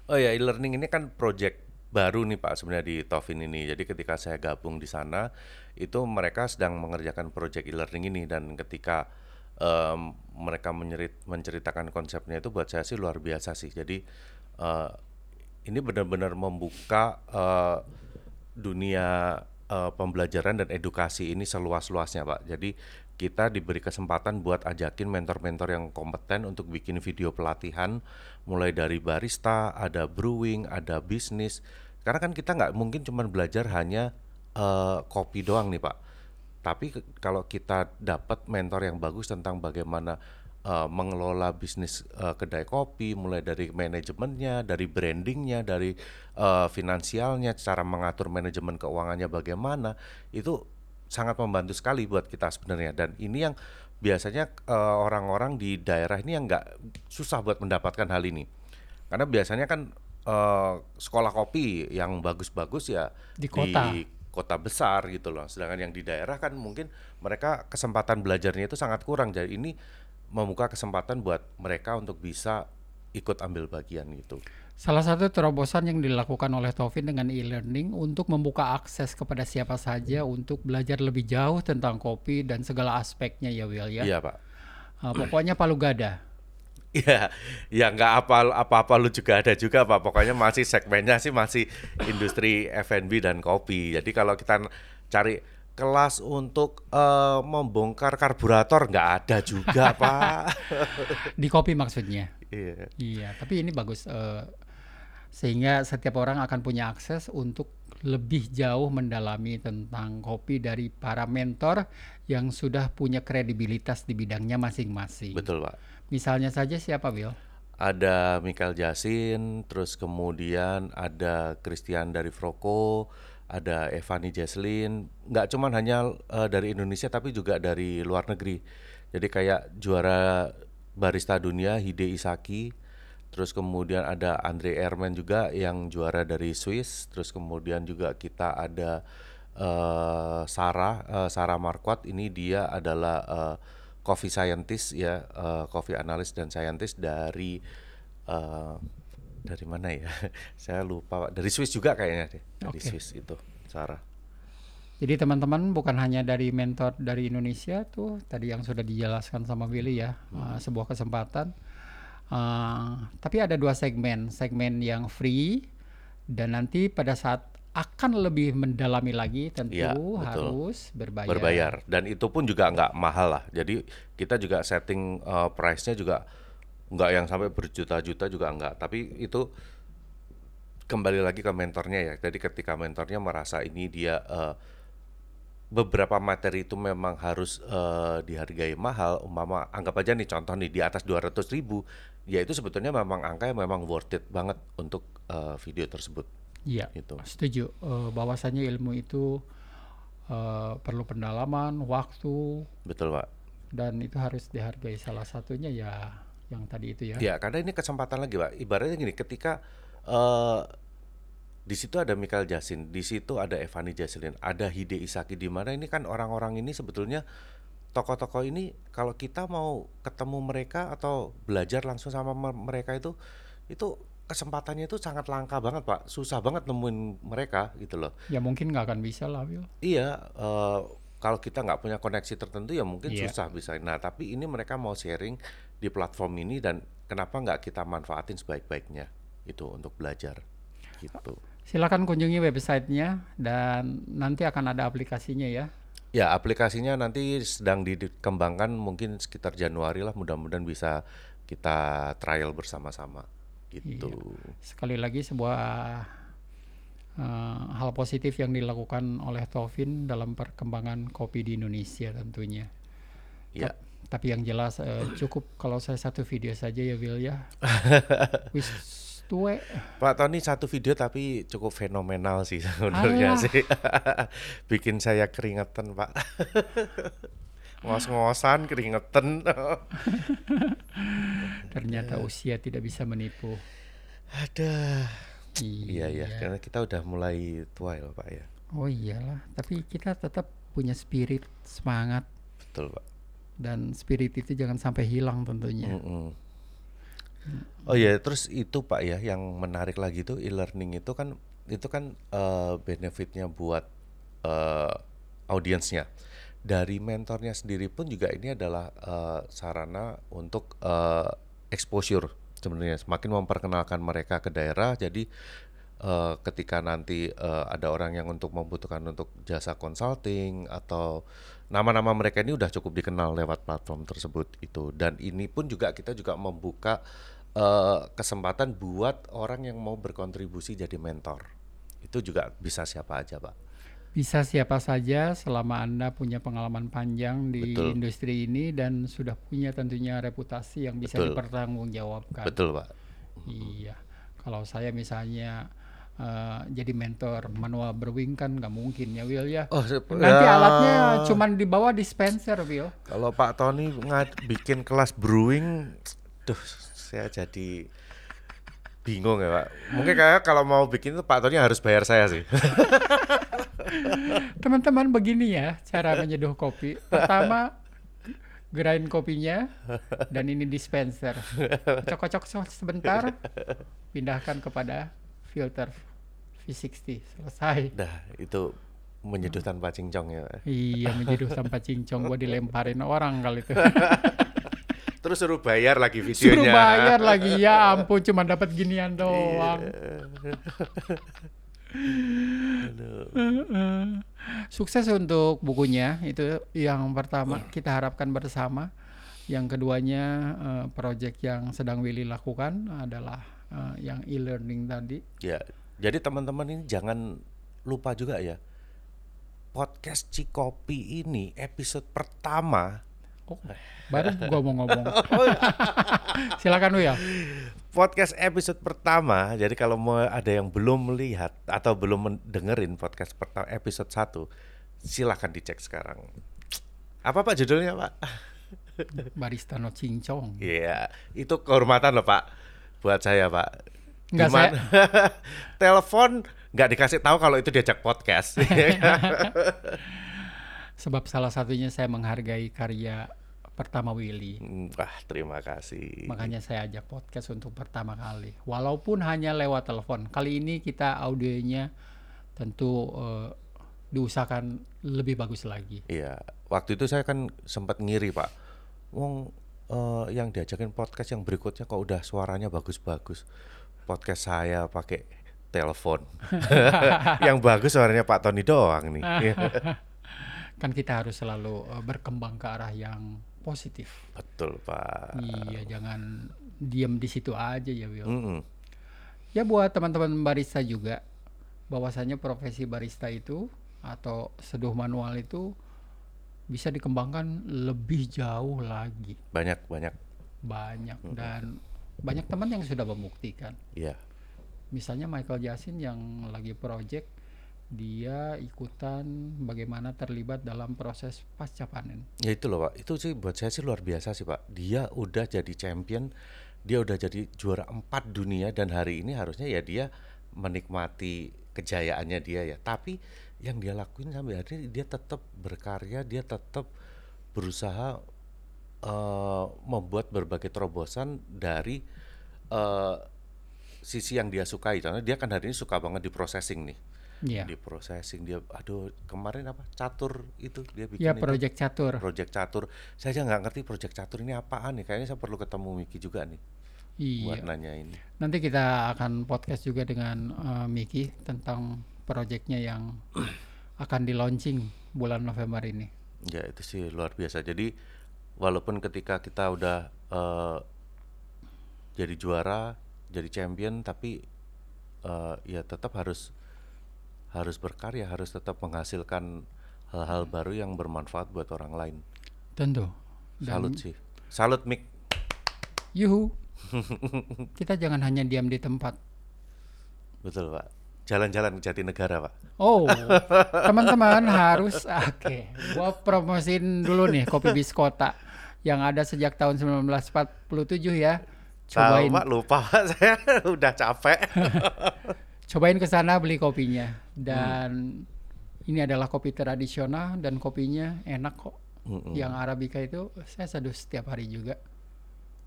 B: Oh ya, e-learning ini kan project baru nih Pak sebenarnya di Tofin ini. Jadi ketika saya gabung di sana, itu mereka sedang mengerjakan project e-learning ini dan ketika em, mereka menyerit, menceritakan konsepnya itu buat saya sih luar biasa sih. Jadi eh, ini benar-benar membuka eh, dunia eh, pembelajaran dan edukasi ini seluas-luasnya Pak. Jadi kita diberi kesempatan buat ajakin mentor-mentor yang kompeten untuk bikin video pelatihan mulai dari barista, ada brewing, ada bisnis. Karena kan kita nggak mungkin cuma belajar hanya eh, kopi doang nih Pak. Tapi kalau kita dapat mentor yang bagus tentang bagaimana eh, mengelola bisnis eh, kedai kopi, mulai dari manajemennya, dari brandingnya, dari eh, finansialnya, cara mengatur manajemen keuangannya bagaimana, itu sangat membantu sekali buat kita sebenarnya. Dan ini yang biasanya eh, orang-orang di daerah ini yang nggak susah buat mendapatkan hal ini, karena biasanya kan eh, sekolah kopi yang bagus-bagus ya
A: Di kota.
B: kota besar gitu loh. Sedangkan yang di daerah kan mungkin mereka kesempatan belajarnya itu sangat kurang. Jadi ini membuka kesempatan buat mereka untuk bisa ikut ambil bagian gitu.
A: Salah satu terobosan yang dilakukan oleh Taufin dengan e-learning untuk membuka akses kepada siapa saja untuk belajar lebih jauh tentang kopi dan segala aspeknya ya Will ya.
B: Iya pak.
A: Uh, pokoknya palu gada.
B: Iya, ya nggak apa apa-apa lu juga ada juga pak. Pokoknya masih segmennya sih masih industri F&B dan kopi. Jadi kalau kita cari kelas untuk eh, membongkar karburator nggak ada juga pak.
A: Di kopi maksudnya.
B: Iya.
A: Iya, tapi ini bagus eh, sehingga setiap orang akan punya akses untuk lebih jauh mendalami tentang kopi dari para mentor yang sudah punya kredibilitas di bidangnya masing-masing.
B: Betul pak.
A: Misalnya saja siapa Will?
B: ada Michael Jasin, terus kemudian ada Christian dari Froko, ada Evani Jesslyn, nggak cuman hanya eh, dari Indonesia tapi juga dari luar negeri. Jadi kayak juara barista dunia Hide Isaki, terus kemudian ada Andre Ehrman juga yang juara dari Swiss, terus kemudian juga kita ada eh, Sarah eh, Sarah Marquardt ini dia adalah eh, coffee scientist ya, eh, coffee analyst dan scientist dari eh, dari mana ya? Saya lupa Pak. Dari Swiss juga kayaknya deh. Dari
A: Oke.
B: Swiss itu, Sarah.
A: Jadi teman-teman bukan hanya dari mentor dari Indonesia tuh tadi yang sudah dijelaskan sama Willy ya uh, sebuah kesempatan. Uh, tapi ada dua segmen, segmen yang free dan nanti pada saat akan lebih mendalami lagi tentu
B: betul.
A: harus berbayar.
B: berbayar. Dan itu pun juga nggak mahal lah. Jadi kita juga setting uh, price-nya juga nggak yang sampai berjuta-juta juga nggak. Tapi itu kembali lagi ke mentornya ya. Jadi ketika mentornya merasa ini dia uh, beberapa materi itu memang harus uh, dihargai mahal umpama anggap aja nih contoh nih di atas 200 ribu ya itu sebetulnya memang angka yang memang worth it banget untuk uh, video tersebut
A: Iya,
B: gitu
A: setuju. Eh, bahwasanya ilmu itu eh, perlu pendalaman, waktu,
B: betul pak
A: dan itu harus dihargai. Salah satunya ya yang tadi itu ya.
B: Ya, karena ini kesempatan lagi, Pak. Ibaratnya gini, ketika eh di situ ada Michael Jasin, di situ ada Evani Jaslin, ada Hide Isaki di mana ini kan orang-orang ini sebetulnya tokoh-tokoh ini kalau kita mau ketemu mereka atau belajar langsung sama me- mereka itu itu kesempatannya itu sangat langka banget, Pak. Susah banget nemuin mereka gitu loh.
A: Ya mungkin nggak akan bisa lah, Will.
B: Iya, eh, kalau kita nggak punya koneksi tertentu ya mungkin
A: Iya.
B: susah bisa. Nah, tapi ini mereka mau sharing di platform ini dan kenapa nggak kita manfaatin sebaik-baiknya itu untuk belajar gitu.
A: Silakan kunjungi websitenya dan nanti akan ada aplikasinya ya.
B: Ya, aplikasinya nanti sedang dikembangkan mungkin sekitar Januari lah. Mudah-mudahan bisa kita trial bersama-sama gitu.
A: Sekali lagi sebuah eh, hal positif yang dilakukan oleh Tovin dalam perkembangan kopi di Indonesia tentunya.
B: Ya.
A: Tapi yang jelas eh, cukup kalau saya satu video saja ya Will ya. tuwe.
B: Pak Tony satu video tapi cukup fenomenal sih sebenarnya sih. Bikin saya keringetan, Pak. Ngos-ngosan keringetan.
A: Ternyata usia tidak bisa menipu.
B: Ada. Iya
A: Iya.
B: ya, karena kita udah mulai tua ya, Pak ya.
A: Oh iyalah, tapi kita tetap punya spirit, semangat
B: Betul, Pak.
A: dan spirit itu jangan sampai hilang tentunya.
B: Mm-mm. Oh iya, terus itu Pak ya yang menarik lagi tuh e-learning itu kan itu kan eh, benefitnya buat eh, audiensnya. Dari mentornya sendiri pun juga ini adalah eh, sarana untuk eh, exposure sebenarnya semakin memperkenalkan mereka ke daerah. Jadi eh, ketika nanti eh, ada orang yang untuk membutuhkan untuk jasa consulting atau nama-nama mereka ini udah cukup dikenal lewat platform tersebut itu dan ini pun juga kita juga membuka eh, kesempatan buat orang yang mau berkontribusi jadi mentor itu juga bisa siapa aja pak
A: Bisa siapa saja selama Anda punya pengalaman panjang di
B: Betul.
A: industri ini dan sudah punya tentunya reputasi yang bisa
B: Betul.
A: dipertanggungjawabkan.
B: betul pak
A: Iya. Kalau saya misalnya eh, jadi mentor manual brewing kan nggak mungkin ya Will ya.
B: oh
A: Nanti
B: ya,
A: alatnya cuman dibawa dispenser Will.
B: kalau Pak Tony bikin kelas brewing duh saya jadi bingung ya pak mungkin kayak kalau mau bikin itu Pak Tony harus bayar saya sih
A: Teman-teman begini ya cara menyeduh kopi. Pertama grind kopinya dan ini dispenser. Kocok-kocok sebentar, pindahkan kepada filter V60 selesai.
B: dah itu menyeduh tanpa cincong ya.
A: Iya menyeduh tanpa cincong gua dilemparin orang kali itu.
B: terus suruh bayar lagi videonya
A: Suruh bayar lagi ya ampun cuma dapat ginian doang. Heeh. Sukses untuk bukunya itu yang pertama kita harapkan bersama. Yang keduanya eh, project yang sedang Willy lakukan adalah eh, yang e-learning tadi.
B: Ya, jadi teman-teman ini jangan lupa juga ya. Podcast Cikopi ini episode pertama.
A: Oh, baru gua mau ngomong. Silakan Will.
B: Podcast episode pertama. Jadi kalau mau ada yang belum melihat atau belum dengerin podcast pertama episode 1, silahkan dicek sekarang. Apa Pak judulnya, Pak?
A: Barista no cincong.
B: Iya, itu kehormatan loh, Pak. Buat saya, Pak.
A: Nggak, saya-
B: telepon nggak dikasih tahu kalau itu diajak podcast.
A: Sebab salah satunya saya menghargai karya pertama Willy.
B: Wah, terima kasih.
A: Makanya saya ajak podcast untuk pertama kali. Walaupun hanya lewat telepon. Kali ini kita audionya tentu eh, diusahakan lebih bagus lagi.
B: Iya, waktu itu saya kan sempat ngiri pak. Wong eh, yang diajakin podcast yang berikutnya kok udah suaranya bagus-bagus. Podcast saya pakai telepon. yang bagus suaranya Pak Tony doang nih.
A: Kan kita harus selalu eh, berkembang ke arah yang positif.
B: Betul pak.
A: Iya, jangan diam di situ aja ya, Will.
B: Mm-mm.
A: Ya buat teman-teman barista juga, bahwasanya profesi barista itu atau seduh manual itu bisa dikembangkan lebih jauh lagi.
B: Banyak banyak.
A: Banyak dan banyak teman yang sudah membuktikan.
B: Iya.
A: Misalnya Michael Jackson yang lagi project dia ikutan bagaimana terlibat dalam proses pasca panen.
B: Ya itu loh pak. Itu sih buat saya sih luar biasa sih pak. Dia udah jadi champion. Dia udah jadi juara empat dunia dan hari ini harusnya ya dia menikmati kejayaannya dia ya. Tapi yang dia lakuin sampai hari ini dia tetap berkarya. Dia tetap berusaha eh, membuat berbagai terobosan dari eh, sisi yang dia sukai. Karena dia kan hari ini suka banget di processing nih.
A: Iya.
B: Di processing dia, aduh kemarin apa catur itu dia bikin
A: Ya
B: itu.
A: project catur.
B: Project catur. Saya aja nggak ngerti project catur ini apaan nih. Kayaknya saya perlu ketemu Miki juga nih buat
A: Iya.
B: nanya ini.
A: Nanti kita akan podcast juga dengan eh, Miki tentang proyeknya yang akan di launching bulan November ini.
B: Ya itu sih luar biasa. Jadi walaupun ketika kita udah eh, jadi juara, jadi champion, tapi eh, ya tetap harus harus berkarya, harus tetap menghasilkan hal-hal baru yang bermanfaat buat orang lain.
A: Tentu. Dan
B: Salut sih. Salut Mik.
A: yuhu. kita jangan hanya diam di tempat.
B: Betul Pak. Jalan-jalan ke Jatinegara Pak.
A: Oh, teman-teman harus oke. Gua promosiin dulu nih kopi biskota yang ada sejak tahun 1947 ya.
B: Tahu
A: Cobain
B: Pak, lupa Pak. Saya udah capek.
A: cobain ke sana beli kopinya dan ini adalah kopi tradisional dan kopinya enak kok.
B: Mm-mm.
A: Yang arabica itu saya seduh setiap hari juga.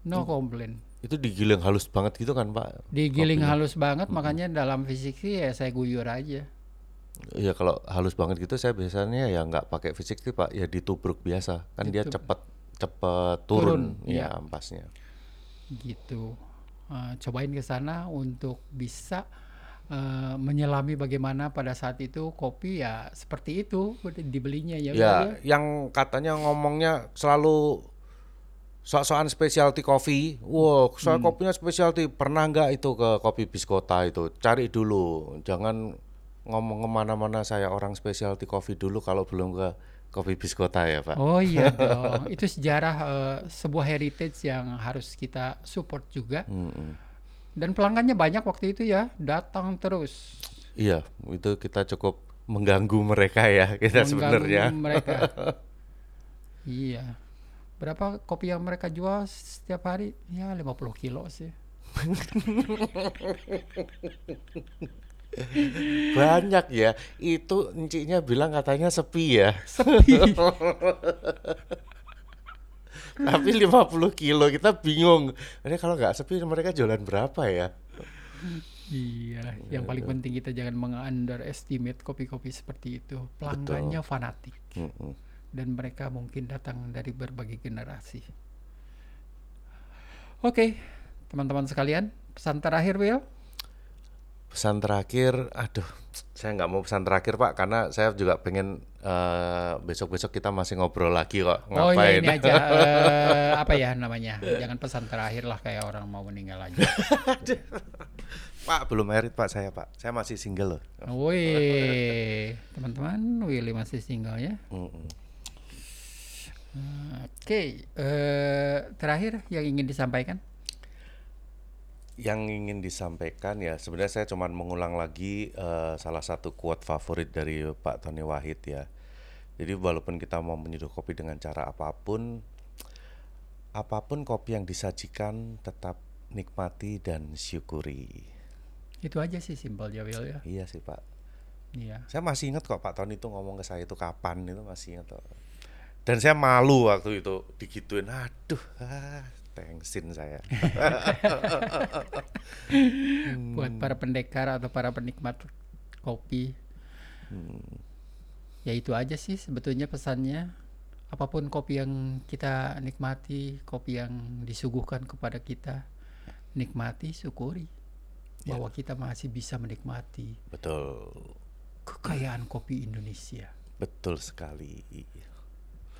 A: No complain.
B: Itu digiling halus banget gitu kan Pak?
A: Digiling
B: Kopinya.
A: halus banget makanya dalam fisik sih ya saya guyur aja.
B: Iya kalau halus banget gitu saya biasanya ya nggak pakai fisik sih Pak, ya ditubruk biasa. Kan dia cepet cepet turun,
A: Turun,
B: ya ampasnya.
A: gitu. Eh, cobain ke sana untuk bisa eh, menyelami bagaimana pada saat itu kopi ya seperti itu dibelinya ya.
B: Ya,
A: udah
B: yang katanya ngomongnya selalu sok-sokan specialty coffee. Wow, saya kopinya specialty. Pernah nggak itu ke kopi biskota itu? Cari dulu. Jangan ngomong ke mana-mana saya orang specialty coffee dulu kalau belum ke kopi biskota ya Pak.
A: Oh iya dong, itu sejarah eh, sebuah heritage yang harus kita support juga.
B: Mm-mm.
A: Dan pelanggannya banyak waktu itu ya, datang terus.
B: Iya, itu kita cukup mengganggu mereka ya kita
A: mengganggu
B: sebenarnya.
A: mereka. iya. Berapa kopi yang mereka jual setiap hari? Ya 50 kilo sih.
B: Banyak ya. Itu enciknya bilang katanya sepi ya.
A: Sepi.
B: Tapi 50 kilo kita bingung. Ini kalau nggak sepi mereka jualan berapa ya?
A: Iya, yang paling penting kita jangan meng-underestimate kopi-kopi seperti itu. Pelanggannya fanatik
B: Mm-mm.
A: dan mereka mungkin datang dari berbagai generasi. Oke, teman-teman sekalian, pesan terakhir Will.
B: Pesan terakhir, aduh, saya nggak mau pesan terakhir Pak, karena saya juga pengen eh, besok-besok kita masih ngobrol lagi kok.
A: Oh ya
B: Ngapain?
A: ini aja eh, apa ya namanya? Jangan pesan terakhir lah kayak orang mau meninggal aja.
B: Pak belum merit Pak saya Pak, saya masih single loh.
A: Wih, teman-teman, Willy masih single ya.
B: Mm-mm.
A: Oke, eh, terakhir yang ingin disampaikan?
B: Yang ingin disampaikan ya sebenarnya saya cuma mengulang lagi eh, salah satu quote favorit dari Pak Tony Wahid ya. Jadi walaupun kita mau menyeduh kopi dengan cara apa pun, apa pun kopi yang disajikan tetap nikmati dan syukuri.
A: Itu aja sih simpel ya Will ya.
B: Iya sih Pak.
A: Iya.
B: Saya masih ingat kok Pak Tony itu ngomong ke saya itu kapan itu masih ingat kok. Dan saya malu waktu itu digituin. Aduh, ah, thanksin saya.
A: Buat para pendekar atau para penikmat kopi, Ya itu aja sih sebetulnya pesannya. Apa pun kopi yang kita nikmati, kopi yang disuguhkan kepada kita, nikmati, syukuri
B: Ya.
A: bahwa kita masih bisa menikmati
B: Betul.
A: kekayaan kopi Indonesia.
B: Betul sekali.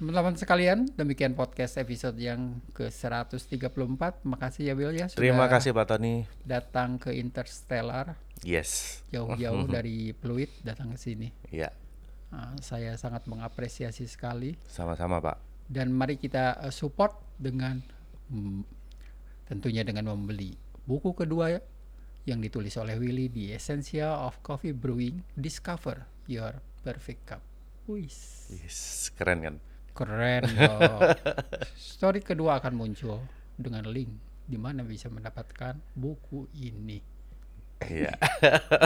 A: Teman-teman sekalian, demikian podcast episode yang ke-134. Makasih ya Will ya sudah
B: Terima kasih Pak Tony.
A: datang ke Interstellar
B: Yes.
A: jauh-jauh dari Pluit datang ke sini.
B: Ya,
A: Ah, saya sangat mengapresiasi sekali
B: sama-sama Pak.
A: dan mari kita eh, support dengan mm, tentunya dengan membeli buku kedua yang ditulis oleh Willy di Essential of Coffee Brewing Discover Your Perfect Cup. Wis,
B: Yes, keren kan?
A: Keren loh. Story kedua akan muncul dengan link di mana bisa mendapatkan buku ini
B: Iya.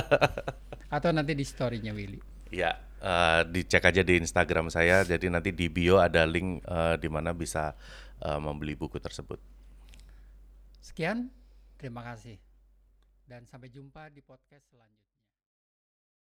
A: atau nanti di storynya Willy.
B: Ya, eh, dicek aja di Instagram saya. Jadi nanti di bio ada link eh, di mana bisa eh, membeli buku tersebut.
A: Sekian, terima kasih dan sampai jumpa di podcast selanjutnya.